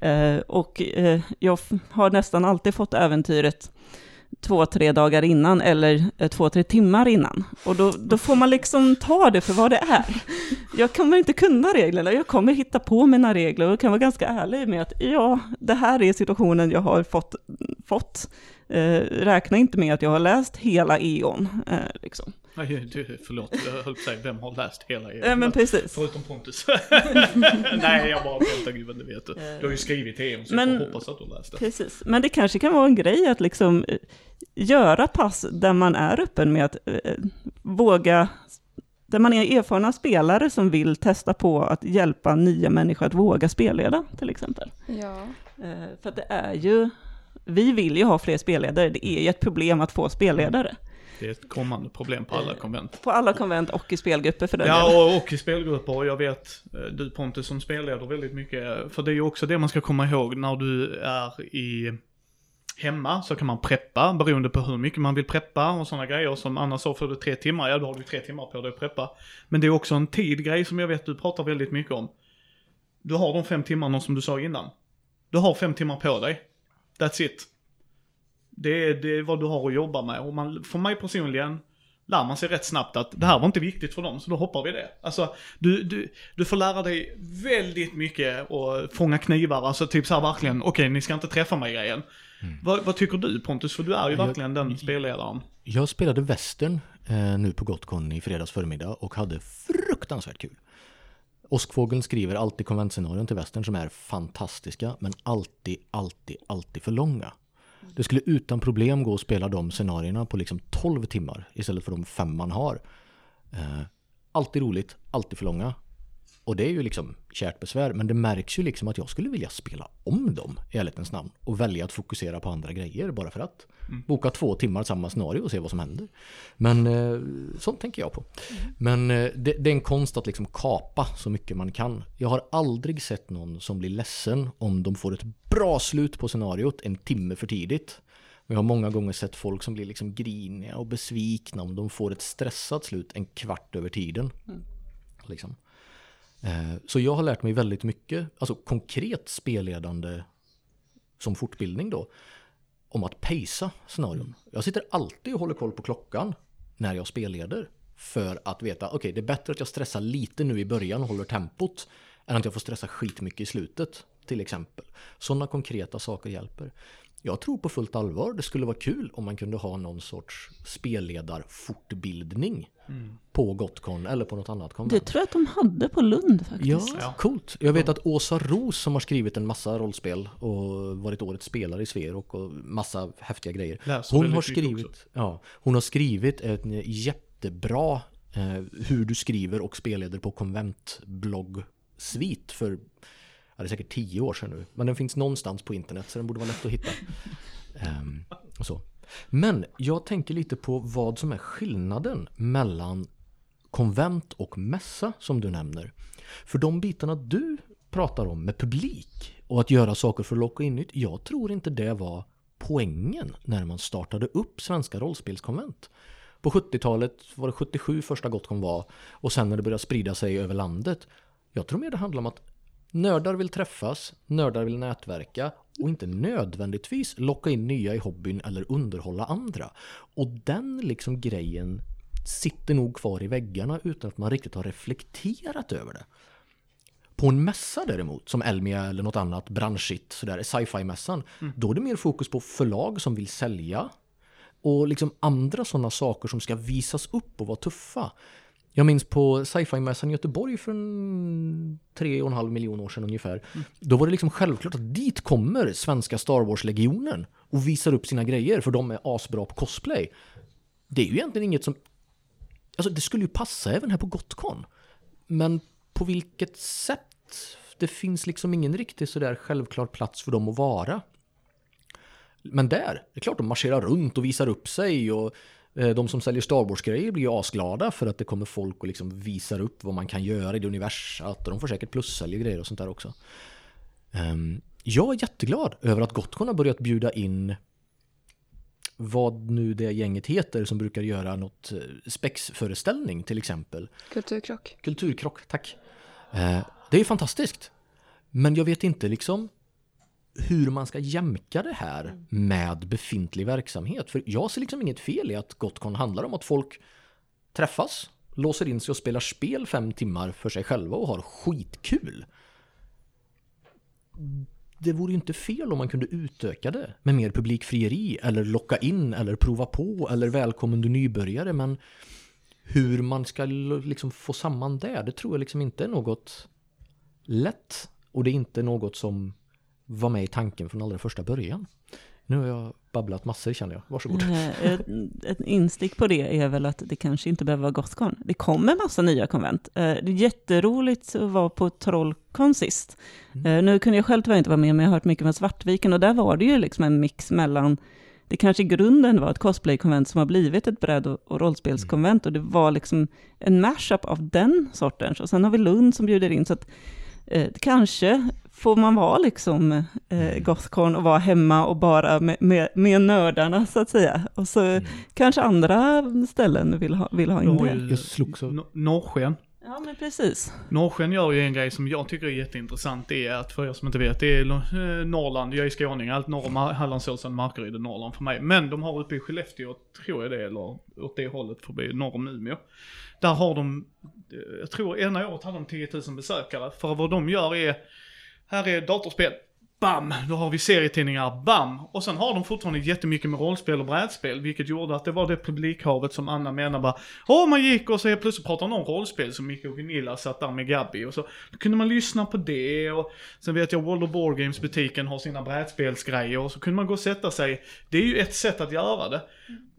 Eh, och eh, jag har nästan alltid fått äventyret två, tre dagar innan eller eh, två, tre timmar innan. Och då, då får man liksom ta det för vad det är. Jag kommer inte kunna reglerna, jag kommer hitta på mina regler och kan vara ganska ärlig med att ja, det här är situationen jag har fått. fått. Eh, räkna inte med att jag har läst hela E.ON. Eh, liksom. Nej, du, förlåt, jag höll på att säga, vem har läst hela er? Eh, men precis. Förutom Pontus. Nej, jag bara skämtar gubben, det vet du. Du har ju skrivit till er så Men- jag hoppas att du har läst det. Precis, men det kanske kan vara en grej att liksom eh, göra pass där man är öppen med att eh, våga, där man är erfarna spelare som vill testa på att hjälpa nya människor att våga spelleda till exempel. Ja. Eh, för att det är ju, vi vill ju ha fler spelledare, det är ju ett problem att få spelledare. Det är ett kommande problem på alla konvent. På alla konvent och i spelgrupper för den delen. Ja, och, och i spelgrupper. Och jag vet, eh, du Pontus som spelleder väldigt mycket. För det är ju också det man ska komma ihåg när du är i hemma så kan man preppa beroende på hur mycket man vill preppa och sådana grejer. Som annars så får du tre timmar, ja då har du tre timmar på dig att preppa. Men det är också en tidgrej som jag vet du pratar väldigt mycket om. Du har de fem timmarna som du sa innan. Du har fem timmar på dig. That's it. Det är, det är vad du har att jobba med. Och man, för mig personligen, lär man sig rätt snabbt att det här var inte viktigt för dem, så då hoppar vi det. Alltså, du, du, du får lära dig väldigt mycket och fånga knivar, alltså typ så här verkligen, okej ni ska inte träffa mig grejen. Vad, vad tycker du Pontus? För du är ju Jag- verkligen den spelledaren. Jag spelade western eh, nu på Gotcon i fredags förmiddag och hade fruktansvärt kul. Åskfågeln skriver alltid konventscenarion till western som är fantastiska men alltid, alltid, alltid för långa. Det skulle utan problem gå att spela de scenarierna på liksom 12 timmar istället för de fem man har. Eh, alltid roligt, alltid för långa. Och det är ju liksom kärt besvär, men det märks ju liksom att jag skulle vilja spela om dem i ärlighetens namn och välja att fokusera på andra grejer bara för att. Boka två timmar samma scenario och se vad som händer. Men eh, sånt tänker jag på. Men eh, det, det är en konst att liksom kapa så mycket man kan. Jag har aldrig sett någon som blir ledsen om de får ett bra slut på scenariot en timme för tidigt. Men jag har många gånger sett folk som blir liksom griniga och besvikna om de får ett stressat slut en kvart över tiden. Liksom. Eh, Så jag har lärt mig väldigt mycket, alltså konkret spelledande som fortbildning då, om att pacea scenarion. Jag sitter alltid och håller koll på klockan när jag spelleder. För att veta, okej okay, det är bättre att jag stressar lite nu i början och håller tempot. Än att jag får stressa skitmycket i slutet, till exempel. Sådana konkreta saker hjälper. Jag tror på fullt allvar det skulle vara kul om man kunde ha någon sorts spelledarfortbildning mm. på Gotcon eller på något annat konvent. Det tror jag att de hade på Lund faktiskt. Ja, coolt. Jag vet att Åsa Ros som har skrivit en massa rollspel och varit årets spelare i Sverok och massa häftiga grejer. Hon har skrivit, ja, hon har skrivit en jättebra eh, hur du skriver och spelleder på konventblogg svit för ja, det är säkert tio år sedan nu. Men den finns någonstans på internet så den borde vara lätt att hitta. Um, och så. Men jag tänker lite på vad som är skillnaden mellan konvent och mässa som du nämner. För de bitarna du pratar om med publik och att göra saker för att locka in nytt. Jag tror inte det var poängen när man startade upp svenska rollspelskonvent. På 70-talet var det 77 första Gotcon var och sen när det började sprida sig över landet. Jag tror mer det handlar om att Nördar vill träffas, nördar vill nätverka och inte nödvändigtvis locka in nya i hobbyn eller underhålla andra. Och den liksom grejen sitter nog kvar i väggarna utan att man riktigt har reflekterat över det. På en mässa däremot, som Elmia eller något annat branschigt, sådär, sci-fi-mässan, mm. då är det mer fokus på förlag som vill sälja och liksom andra sådana saker som ska visas upp och vara tuffa. Jag minns på sci-fi-mässan i Göteborg för en tre och en halv miljon år sedan ungefär. Mm. Då var det liksom självklart att dit kommer svenska Star Wars-legionen och visar upp sina grejer för de är asbra på cosplay. Det är ju egentligen inget som... Alltså det skulle ju passa även här på Gotcon. Men på vilket sätt? Det finns liksom ingen riktigt sådär självklar plats för dem att vara. Men där, det är klart de marscherar runt och visar upp sig och de som säljer Star Wars-grejer blir ju asglada för att det kommer folk och liksom visar upp vad man kan göra i det universat. Och de får säkert plussälja grejer och sånt där också. Ehm, jag är jätteglad över att Gotcon har börjat bjuda in vad nu det gänget heter som brukar göra något eh, spexföreställning till exempel. Kulturkrock. Kulturkrock, tack. Eh, det är fantastiskt. Men jag vet inte liksom hur man ska jämka det här med befintlig verksamhet. För jag ser liksom inget fel i att Gotcon handlar om att folk träffas, låser in sig och spelar spel fem timmar för sig själva och har skitkul. Det vore ju inte fel om man kunde utöka det med mer publikfrieri eller locka in eller prova på eller välkommen du nybörjare men hur man ska liksom få samman det, det tror jag liksom inte är något lätt och det är inte något som var med i tanken från allra första början. Nu har jag babblat massor känner jag. Varsågod. Ett, ett instick på det är väl att det kanske inte behöver vara Gothcon. Det kommer massa nya konvent. Eh, det är jätteroligt att vara på Trollcon sist. Mm. Eh, nu kunde jag själv tyvärr inte vara med, men jag har hört mycket från Svartviken och där var det ju liksom en mix mellan det kanske i grunden var ett cosplaykonvent som har blivit ett bredd och rollspelskonvent och det var liksom en mashup av den sortens. Och sen har vi Lund som bjuder in, så att eh, kanske får man vara liksom eh, mm. Gothcon och vara hemma och bara med, med, med nördarna så att säga. Och så mm. kanske andra ställen vill ha, vill ha in det. Jag slogs Norrsken. Ja men precis. Norrsken gör ju en grej som jag tycker är jätteintressant. Det är att för er som inte vet, det är eh, Norrland, jag är skåning, allt norr om Hallandsåsen, Markaryd är Norrland för mig. Men de har uppe i Skellefteå, tror jag det, eller åt det hållet förbi norr om Umeå. Där har de, jag tror ena året hade de 10 000 besökare. För vad de gör är här är datorspel. Bam! Då har vi serietidningar. Bam! Och sen har de fortfarande jättemycket med rollspel och brädspel, vilket gjorde att det var det publikhavet som Anna menar bara Åh, man gick och så helt plötsligt pratade någon rollspel som Micke och Gunilla satt där med Gabby och så då kunde man lyssna på det och sen vet jag World of Board Games butiken har sina brädspelsgrejer och så kunde man gå och sätta sig. Det är ju ett sätt att göra det.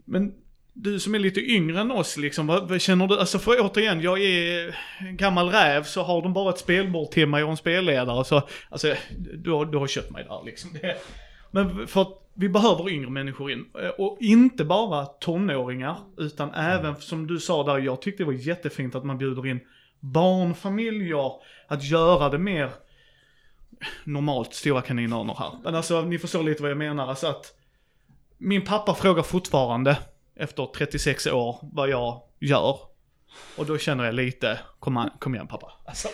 Men du som är lite yngre än oss liksom, vad, vad, känner du? Alltså för återigen, jag är en gammal räv så har de bara ett spelbord till mig och en spelledare så, alltså du har, du har köpt mig där liksom. Det, men för att vi behöver yngre människor in. Och inte bara tonåringar, utan även som du sa där, jag tyckte det var jättefint att man bjuder in barnfamiljer, att göra det mer normalt stora kaninörer här. Men alltså ni förstår lite vad jag menar, alltså att min pappa frågar fortfarande efter 36 år vad jag gör. Och då känner jag lite, kom, an, kom igen pappa. Alltså,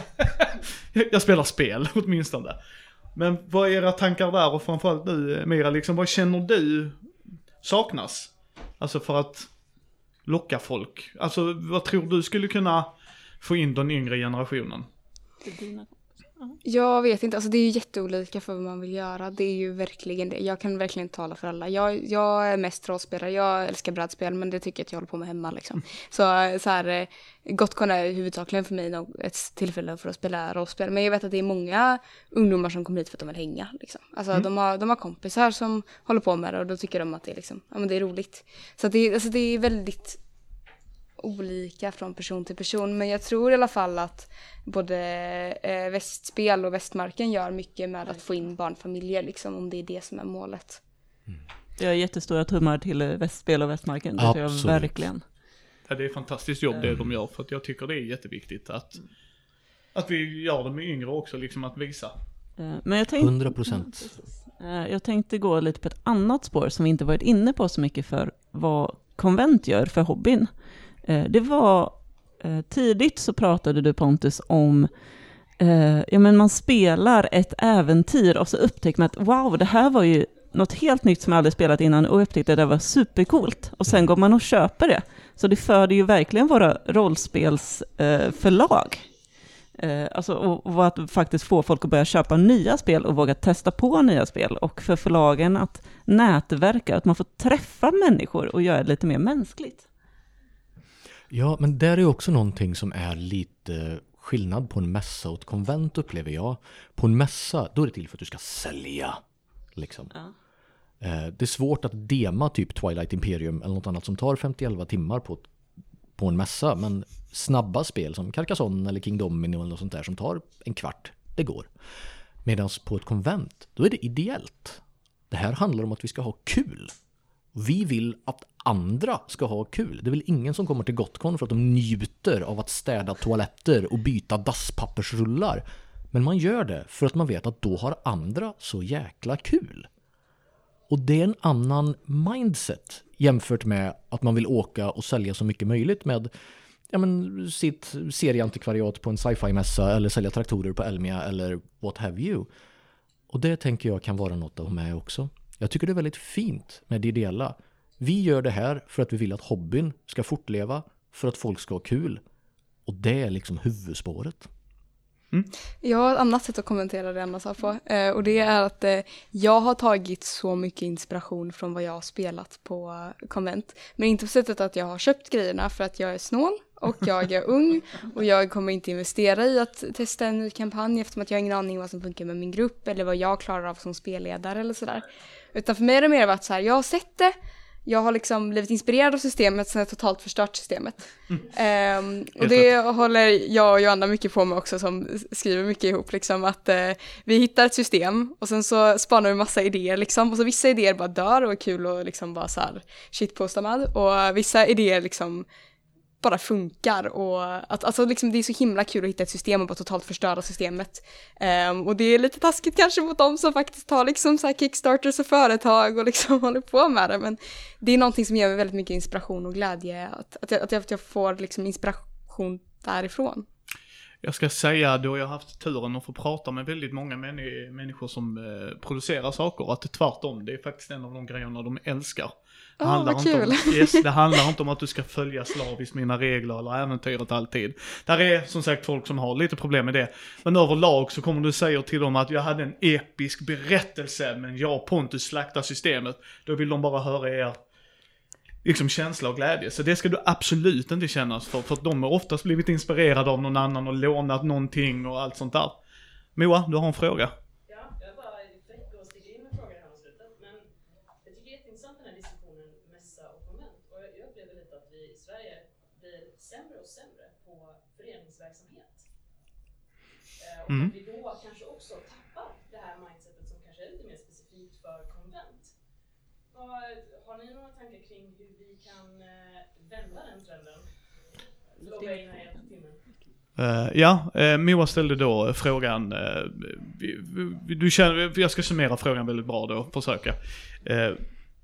jag spelar spel åtminstone. Men vad är era tankar där och framförallt du Mira, liksom vad känner du saknas? Alltså för att locka folk. Alltså vad tror du skulle kunna få in den yngre generationen? Jag vet inte, alltså det är ju jätteolika för vad man vill göra. Det är ju verkligen det. Jag kan verkligen tala för alla. Jag, jag är mest rollspelare, jag älskar brädspel men det tycker jag att jag håller på med hemma liksom. Så, så här, eh, Gotcon är huvudsakligen för mig ett tillfälle för att spela rollspel. Men jag vet att det är många ungdomar som kommer hit för att de vill hänga. Liksom. Alltså de, har, de har kompisar som håller på med det och då tycker de att det är, liksom, ja, men det är roligt. Så det, alltså det är väldigt olika från person till person. Men jag tror i alla fall att både eh, Västspel och Västmarken gör mycket med att få in barnfamiljer, liksom, om det är det som är målet. Jag har jättestora tummar till eh, Västspel och Västmarken, det tror jag verkligen. Ja, det är fantastiskt jobb det de gör för att jag tycker det är jätteviktigt att, att vi gör det med yngre också, liksom att visa. Eh, Men jag tänkte, 100 procent. Eh, Jag tänkte gå lite på ett annat spår som vi inte varit inne på så mycket för vad konvent gör för hobbyn. Eh, Det var eh, tidigt så pratade du Pontus om eh, ja men man spelar ett äventyr och så upptäcker man att wow, det här var ju något helt nytt som jag aldrig spelat innan och upptäckte att det var supercoolt. Och sen går man och köper det. Så det föder ju verkligen våra rollspelsförlag. Alltså, och att faktiskt få folk att börja köpa nya spel och våga testa på nya spel. Och för förlagen att nätverka, att man får träffa människor och göra det lite mer mänskligt. Ja, men där är också någonting som är lite skillnad på en mässa och ett konvent upplever jag. På en mässa, då är det till för att du ska sälja. Liksom. Ja. Eh, Det är svårt att dema typ Twilight Imperium eller något annat som tar 50-11 timmar på, på en mässa. Men snabba spel som Carcassonne eller King Domino eller något sånt där som tar en kvart, det går. Medan på ett konvent, då är det ideellt. Det här handlar om att vi ska ha kul. Vi vill att andra ska ha kul. Det är väl ingen som kommer till Gotcon för att de njuter av att städa toaletter och byta dasspappersrullar. Men man gör det för att man vet att då har andra så jäkla kul. Och det är en annan mindset jämfört med att man vill åka och sälja så mycket möjligt med ja, men, sitt serieantikvariat på en sci-fi-mässa eller sälja traktorer på Elmia eller what have you. Och det tänker jag kan vara något att ha med också. Jag tycker det är väldigt fint med det ideella. Vi gör det här för att vi vill att hobbyn ska fortleva, för att folk ska ha kul. Och det är liksom huvudspåret. Jag har ett annat sätt att kommentera det Anna sa på. Eh, och det är att eh, jag har tagit så mycket inspiration från vad jag har spelat på eh, konvent. Men inte på sättet att jag har köpt grejerna för att jag är snål och jag är ung och jag kommer inte investera i att testa en ny kampanj eftersom att jag har ingen aning vad som funkar med min grupp eller vad jag klarar av som spelledare eller sådär. Utan för mig har det mer varit så här, jag har sett det, jag har liksom blivit inspirerad av systemet sen jag totalt förstört systemet. Ehm, och Helt det håller jag och Joanna mycket på med också som skriver mycket ihop liksom att eh, vi hittar ett system och sen så spanar vi massa idéer liksom. Och så vissa idéer bara dör och är kul och liksom bara så här shitposta med och vissa idéer liksom bara funkar och att, alltså liksom det är så himla kul att hitta ett system och bara totalt förstöra systemet. Um, och det är lite taskigt kanske mot dem som faktiskt har liksom så här kickstarters och företag och liksom håller på med det men det är någonting som ger mig väldigt mycket inspiration och glädje att, att, jag, att jag får liksom inspiration därifrån. Jag ska säga då jag har haft turen att få prata med väldigt många männi- människor som eh, producerar saker, att det tvärtom, det är faktiskt en av de grejerna de älskar. Det, Ah, handlar vad inte kul. Om, yes, det handlar inte om att du ska följa slaviskt mina regler eller äventyret alltid. Där är som sagt folk som har lite problem med det. Men överlag så kommer du säga till dem att jag hade en episk berättelse men jag Pontus slaktar systemet. Då vill de bara höra er liksom känsla och glädje. Så det ska du absolut inte kännas för, för att de har oftast blivit inspirerade av någon annan och lånat någonting och allt sånt där. Moa, du har en fråga. Och och. Och och Och Mm. att vi då kanske också tappar det här mindsetet som kanske är lite mer specifikt för konvent. Vad, har ni några tankar kring hur vi kan eh, vända den trenden? Förlåt, jag är inne i timmen. Eh, ja, uh, Moa ställde då frågan, uh, vi, vi, du känner, jag ska summera frågan väldigt bra då, försöka.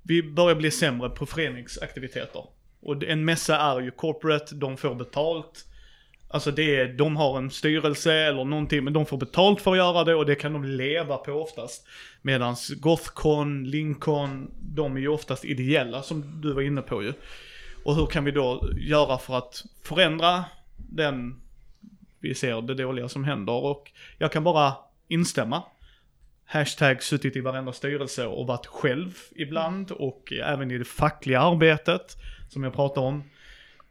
Vi börjar bli sämre på föreningsaktiviteter. Och en mässa är ju corporate, de får betalt. Alltså det är, de har en styrelse eller någonting, men de får betalt för att göra det och det kan de leva på oftast. Medan Gothcon, Lincoln, de är ju oftast ideella som du var inne på ju. Och hur kan vi då göra för att förändra den, vi ser det dåliga som händer och jag kan bara instämma. Hashtag suttit i varenda styrelse och varit själv ibland och även i det fackliga arbetet som jag pratar om.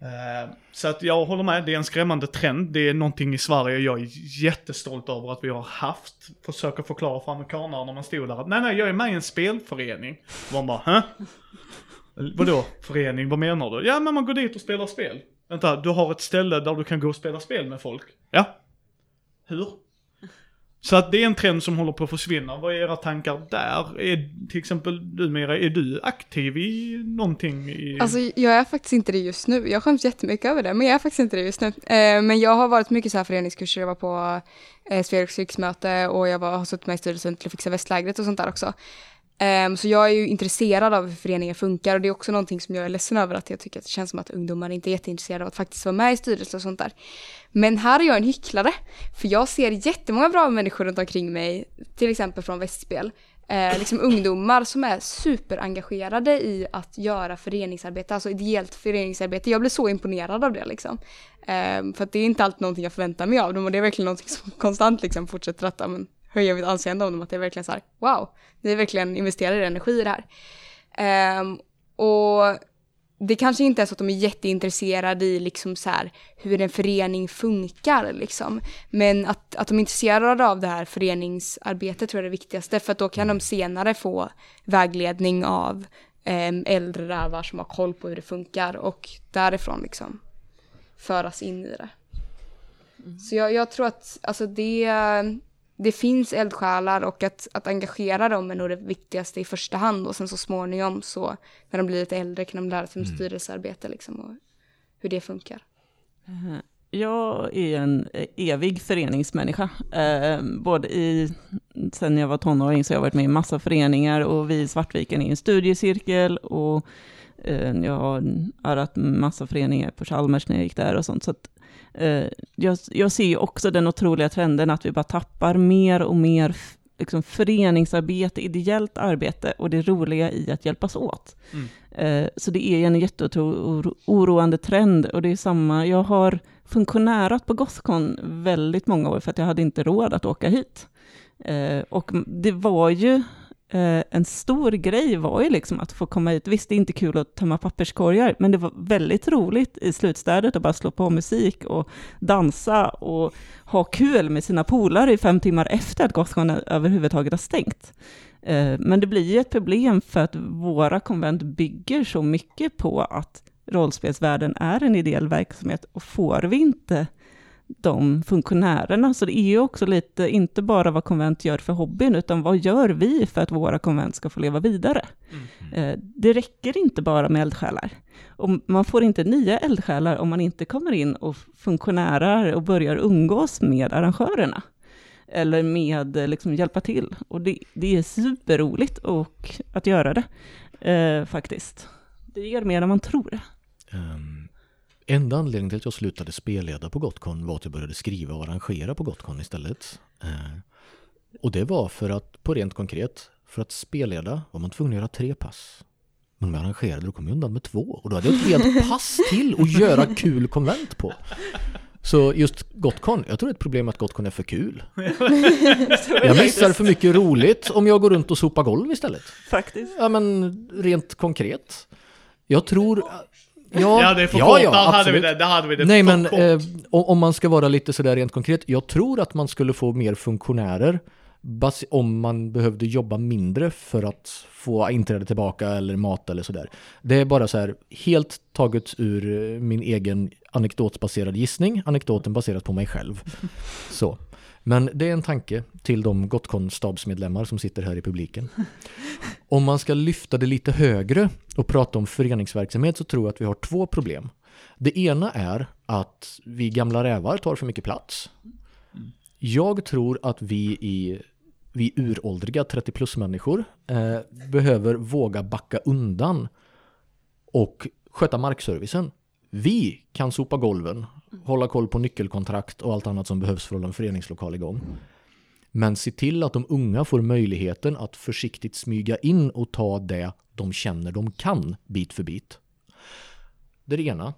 Eh, så att jag håller med, det är en skrämmande trend. Det är någonting i Sverige jag är jättestolt över att vi har haft. Försöker förklara för amerikanerna när man stod där att nej, nej, jag är med i en spelförening. Och man bara, hä? Vadå förening, vad menar du? Ja, men man går dit och spelar spel. Vänta, du har ett ställe där du kan gå och spela spel med folk? Ja. Hur? Så att det är en trend som håller på att försvinna. Vad är era tankar där? Är till exempel du Mira, är du aktiv i någonting? I... Alltså jag är faktiskt inte det just nu. Jag skäms jättemycket över det, men jag är faktiskt inte det just nu. Eh, men jag har varit mycket så här föreningskurser. Jag var på eh, Sveriges riksmöte och jag var, har suttit med i styrelsen till att fixa västlägret och sånt där också. Um, så jag är ju intresserad av hur föreningar funkar och det är också någonting som jag är ledsen över att jag tycker att det känns som att ungdomar inte är jätteintresserade av att faktiskt vara med i styrelser och sånt där. Men här är jag en hycklare, för jag ser jättemånga bra människor runt omkring mig, till exempel från Västspel. Eh, liksom ungdomar som är superengagerade i att göra föreningsarbete, alltså ideellt föreningsarbete. Jag blir så imponerad av det liksom. Eh, för att det är inte alltid någonting jag förväntar mig av dem och det är verkligen någonting som konstant liksom fortsätter att men, höja mitt anseende om dem. Att det är verkligen så här, wow, ni verkligen investerar energi i det här. Ehm, och det kanske inte är så att de är jätteintresserade i liksom så här, hur en förening funkar. Liksom. Men att, att de är intresserade av det här föreningsarbetet tror jag är det viktigaste. För att då kan de senare få vägledning av eh, äldre rävar som har koll på hur det funkar och därifrån liksom föras in i det. Så jag, jag tror att alltså det, det finns eldsjälar och att, att engagera dem är nog det viktigaste i första hand och sen så småningom så när de blir lite äldre kan de lära sig om styrelsearbete liksom och hur det funkar. Jag är en evig föreningsmänniska. Eh, både i, sen jag var tonåring så har jag varit med i massa föreningar och vi i Svartviken är en studiecirkel och eh, jag har arrat massa föreningar på Chalmers när jag gick där och sånt. Så att, eh, jag, jag ser ju också den otroliga trenden att vi bara tappar mer och mer liksom, föreningsarbete, ideellt arbete och det roliga i att hjälpas åt. Mm. Eh, Så det är en jätteoroande trend och det är samma, jag har funktionärat på Gothcon väldigt många år för att jag hade inte råd att åka hit. Eh, Och det var ju eh, en stor grej var ju liksom att få komma ut. Visst, det är inte kul att tömma papperskorgar, men det var väldigt roligt i slutstädet att bara slå på musik och dansa och ha kul med sina polare i fem timmar efter att Gothcon överhuvudtaget har stängt. Eh, Men det blir ju ett problem för att våra konvent bygger så mycket på att rollspelsvärlden är en ideell verksamhet och får vi inte de funktionärerna, så det är ju också lite, inte bara vad konvent gör för hobbyn, utan vad gör vi för att våra konvent ska få leva vidare? Eh, Det räcker inte bara med eldsjälar. Och man får inte nya eldsjälar om man inte kommer in och funktionärar och börjar umgås med arrangörerna. Eller med eh, liksom hjälpa till. Och det, det är superroligt och, att göra det, eh, faktiskt. Det ger mer än man tror. Um, enda anledningen till att jag slutade spelleda på Gotcon var att jag började skriva och arrangera på Gotcon istället. Eh, och det var för att, på rent konkret, för att spelleda var man tvungen att göra tre pass. Men om jag arrangerade då kom jag undan med två och då hade jag ett helt pass till att göra kul konvent på. Så just Gotcon, jag tror det är ett problem att Gotcon är för kul. Jag missar för mycket roligt om jag går runt och sopar golv istället. Faktiskt. Ja men rent konkret. Jag tror... Ja, det är för kort. där hade vi det. Där hade vi det. Nej men eh, om man ska vara lite sådär rent konkret. Jag tror att man skulle få mer funktionärer om man behövde jobba mindre för att få inträde tillbaka eller mat eller sådär. Det är bara så här helt taget ur min egen anekdotbaserad gissning. Anekdoten baserat på mig själv. Så. Men det är en tanke till de Gotcon-stabsmedlemmar som sitter här i publiken. Om man ska lyfta det lite högre och prata om föreningsverksamhet så tror jag att vi har två problem. Det ena är att vi gamla rävar tar för mycket plats. Jag tror att vi i vi uråldriga 30 plus människor eh, behöver våga backa undan och sköta markservicen. Vi kan sopa golven, hålla koll på nyckelkontrakt och allt annat som behövs för att hålla en föreningslokal igång. Men se till att de unga får möjligheten att försiktigt smyga in och ta det de känner de kan bit för bit. Det är det ena.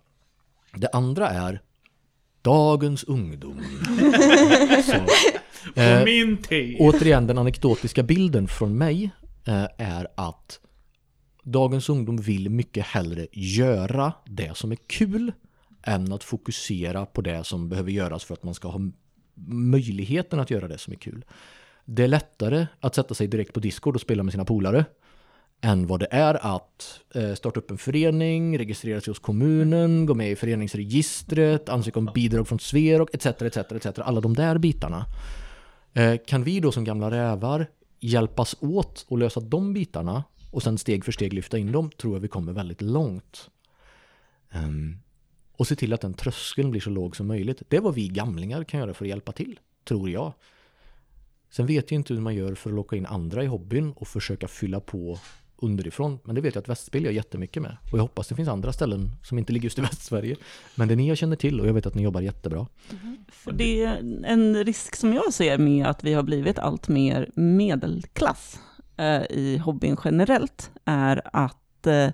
Det andra är dagens ungdom. Så, eh, min tid. återigen, den anekdotiska bilden från mig eh, är att dagens ungdom vill mycket hellre göra det som är kul än att fokusera på det som behöver göras för att man ska ha möjligheten att göra det som är kul. Det är lättare att sätta sig direkt på Discord och spela med sina polare än vad det är att eh, starta upp en förening, registrera sig hos kommunen, gå med i föreningsregistret, ansöka om bidrag från Sverok etc. etc, etc. Alla de där bitarna. Eh, kan vi då som gamla rävar hjälpas åt och lösa de bitarna och sen steg för steg lyfta in dem tror jag vi kommer väldigt långt. Ehm, och se till att den tröskeln blir så låg som möjligt. Det är vad vi gamlingar kan göra för att hjälpa till, tror jag. Sen vet jag inte hur man gör för att locka in andra i hobbyn och försöka fylla på underifrån. Men det vet jag att Västspel gör jättemycket med. Och jag hoppas det finns andra ställen som inte ligger just i Västsverige. Men det är ni jag känner till och jag vet att ni jobbar jättebra. För det är en risk som jag ser med att vi har blivit allt mer medelklass eh, i hobbyn generellt, är att eh,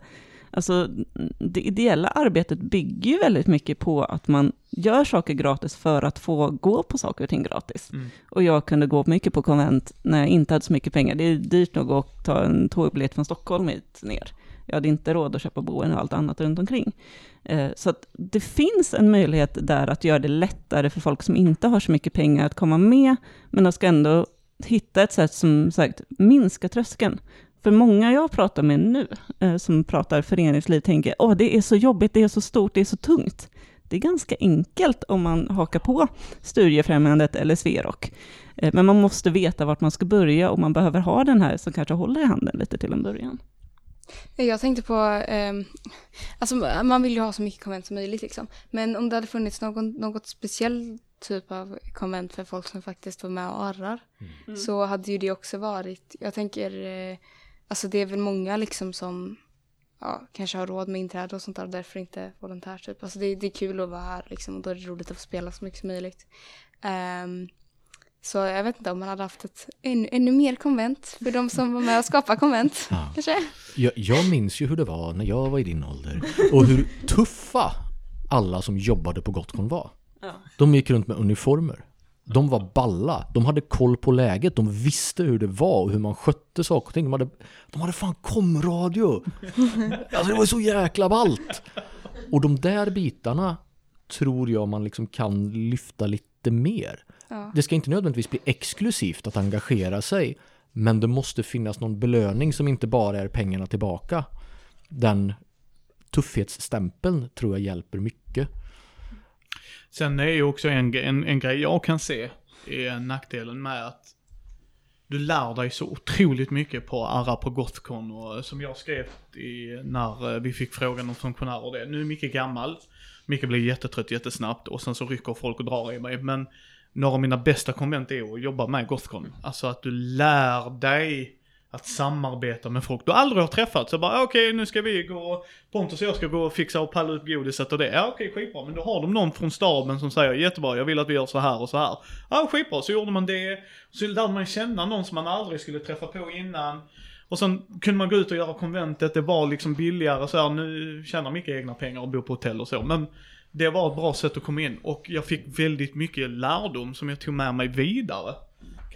alltså, det ideella arbetet bygger ju väldigt mycket på att man gör saker gratis för att få gå på saker och ting gratis. Mm. Och jag kunde gå mycket på konvent när jag inte hade så mycket pengar. Det är dyrt nog att ta en tågbiljett från Stockholm hit ner. Jag hade inte råd att köpa boende och allt annat runt omkring. Eh, Så det finns en möjlighet där att göra det lättare för folk som inte har så mycket pengar att komma med, men de ska ändå hitta ett sätt som sagt minska tröskeln. För många jag pratar med nu, eh, som pratar föreningsliv, tänker åh det är så jobbigt, det är så stort, det är så tungt. Det är ganska enkelt om man hakar på Studiefrämjandet eller Sverok. Eh, Men man måste veta vart man ska börja och man behöver ha den här som kanske håller i handen lite till en början. Jag tänkte på, ehm, alltså man vill ju ha så mycket konvent som möjligt liksom. Men om det hade funnits någon, något speciell typ av konvent för folk som faktiskt var med och arrar. Så hade ju det också varit, jag tänker, eh, alltså det är väl många liksom som ja, kanske har råd med inträde och sånt där och därför inte volontär typ. Alltså det, det är kul att vara här liksom och då är det roligt att få spela så mycket som möjligt. Ehm, så jag vet inte om man hade haft ett ännu, ännu mer konvent för de som var med och skapade konvent. Ja. Kanske? Jag, jag minns ju hur det var när jag var i din ålder och hur tuffa alla som jobbade på Gotcon var. De gick runt med uniformer. De var balla. De hade koll på läget. De visste hur det var och hur man skötte saker och ting. De hade, de hade fan komradio. Alltså det var så jäkla ballt. Och de där bitarna tror jag man liksom kan lyfta lite mer. Ja. Det ska inte nödvändigtvis bli exklusivt att engagera sig. Men det måste finnas någon belöning som inte bara är pengarna tillbaka. Den tuffhetsstämpeln tror jag hjälper mycket. Sen är ju också en, en, en grej jag kan se är nackdelen med att du lär dig så otroligt mycket på Arra på Gothcon och eh, som jag skrev i, när eh, vi fick frågan om funktionärer och det. Nu är Micke gammal, Micke blir jättetrött jättesnabbt och sen så rycker folk och drar i mig. Men några av mina bästa konvent är att jobba med Gothcon. Alltså att du lär dig att samarbeta med folk du aldrig har träffat. Så bara ah, okej nu ska vi gå, Pontus och jag ska gå och fixa och palla upp godiset och det. Ja okej skitbra men då har de någon från staben som säger jättebra jag vill att vi gör så här och så här. Ja skitbra så gjorde man det. Så lärde man känna någon som man aldrig skulle träffa på innan. Och sen kunde man gå ut och göra konventet, det var liksom billigare så här, nu tjänar mycket egna pengar och bor på hotell och så. Men det var ett bra sätt att komma in och jag fick väldigt mycket lärdom som jag tog med mig vidare.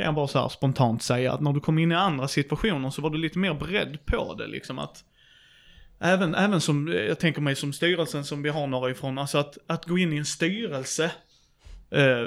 Kan jag bara så här spontant säga att när du kom in i andra situationer så var du lite mer beredd på det liksom att Även, även som, eh, jag tänker mig som styrelsen som vi har några ifrån, alltså att, att gå in i en styrelse eh,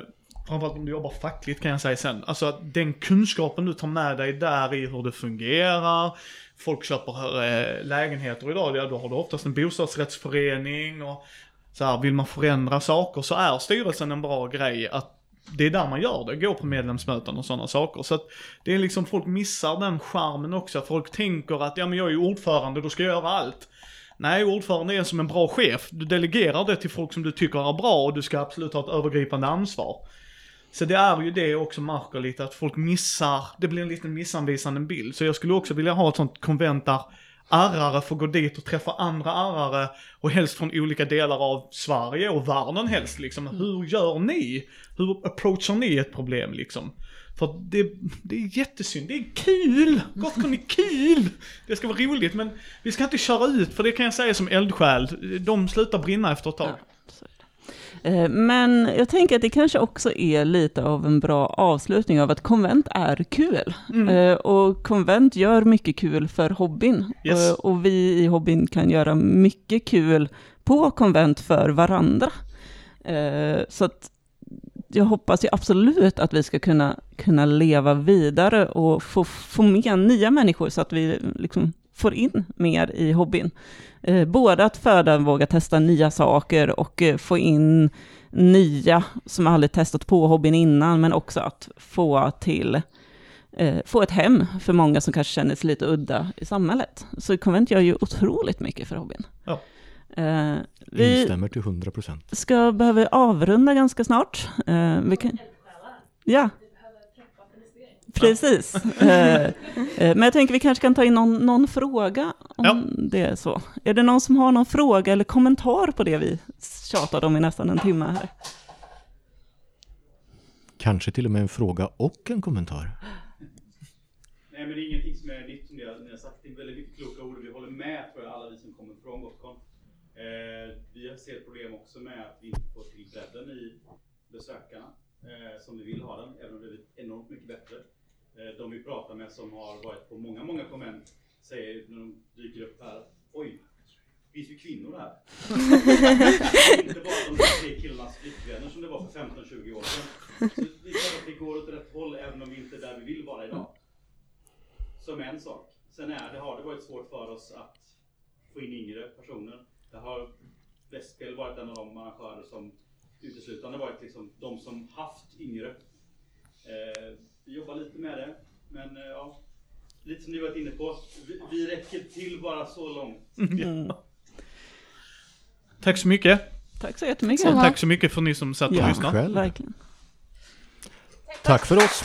Framförallt om du jobbar fackligt kan jag säga sen. Alltså att den kunskapen du tar med dig där i hur det fungerar. Folk köper eh, lägenheter idag, ja, då har du oftast en bostadsrättsförening och så här, vill man förändra saker så är styrelsen en bra grej att det är där man gör det, går på medlemsmöten och sådana saker. Så att det är liksom, folk missar den charmen också. Folk tänker att, ja men jag är ju ordförande, då ska jag göra allt. Nej, ordförande är som en bra chef. Du delegerar det till folk som du tycker är bra och du ska absolut ha ett övergripande ansvar. Så det är ju det också märker lite, att folk missar, det blir en liten missanvisande bild. Så jag skulle också vilja ha ett sånt konvent där Arrare får gå dit och träffa andra arrare och helst från olika delar av Sverige och världen helst liksom. Hur gör ni? Hur approachar ni ett problem liksom? För det, det är jättesynd, det är kul! Gothcon är kul! Det ska vara roligt men vi ska inte köra ut för det kan jag säga som eldsjäl. De slutar brinna efter ett tag. Ja, så är det. Eh, men jag tänker att det kanske också är lite av en bra avslutning av att konvent är kul. Mm. Eh, Och konvent gör mycket kul för hobbyn. Yes. Eh, Och vi i hobbyn kan göra mycket kul på konvent för varandra. Eh, Så att jag hoppas ju absolut att vi ska kunna, kunna leva vidare och få, få med nya människor så att vi liksom får in mer i hobbyn. Eh, både att föda våga testa nya saker och eh, få in nya som aldrig testat på hobbyn innan, men också att få till eh, få ett hem för många som kanske känner sig lite udda i samhället. Så konvent gör ju otroligt mycket för hobbyn. Ja. Eh, vi Instämmer till 100 procent. ska behöva avrunda ganska snart. Eh, vi kan, ja, Vi behöver preppa för nästa grej. precis. Eh, eh, men jag tänker vi kanske kan ta in någon, någon fråga om Ja. det är så. Är det någon som har någon fråga eller kommentar på det vi tjatade om i nästan en timme här? Kanske till och med en fråga och en kommentar. Nej men det är ingenting som är nytt som ni har, ni har sagt. Det är väldigt mycket kloka ord vi håller med jag alla vi som kommer från Gotcon. Eh, vi ser problem också med att vi inte får till bredden i besökarna eh, som vi vill ha den, även om det är enormt mycket bättre. Eh, de vi pratar med som har varit på många, många konvent säger när de dyker upp här, oj, finns ju kvinnor här. inte bara de tre killarnas flickvänner som det var för 15-20 år sedan. Så det är klart att det går åt rätt håll även om vi inte är där vi vill vara idag. Som en sak. Sen är det, har det varit svårt för oss att få in yngre personer. Det har Västspel varit en av de arrangörer som uteslutande varit liksom de som haft yngre. Eh, vi jobbar lite med det, men eh, ja, lite som ni varit inne på. Vi, vi räcker till bara så långt. Mm. Tack så mycket. Tack så jättemycket. Så Tack så mycket för ni som satt och Ja. lyssnade. Själv. Verkligen. Tack för oss.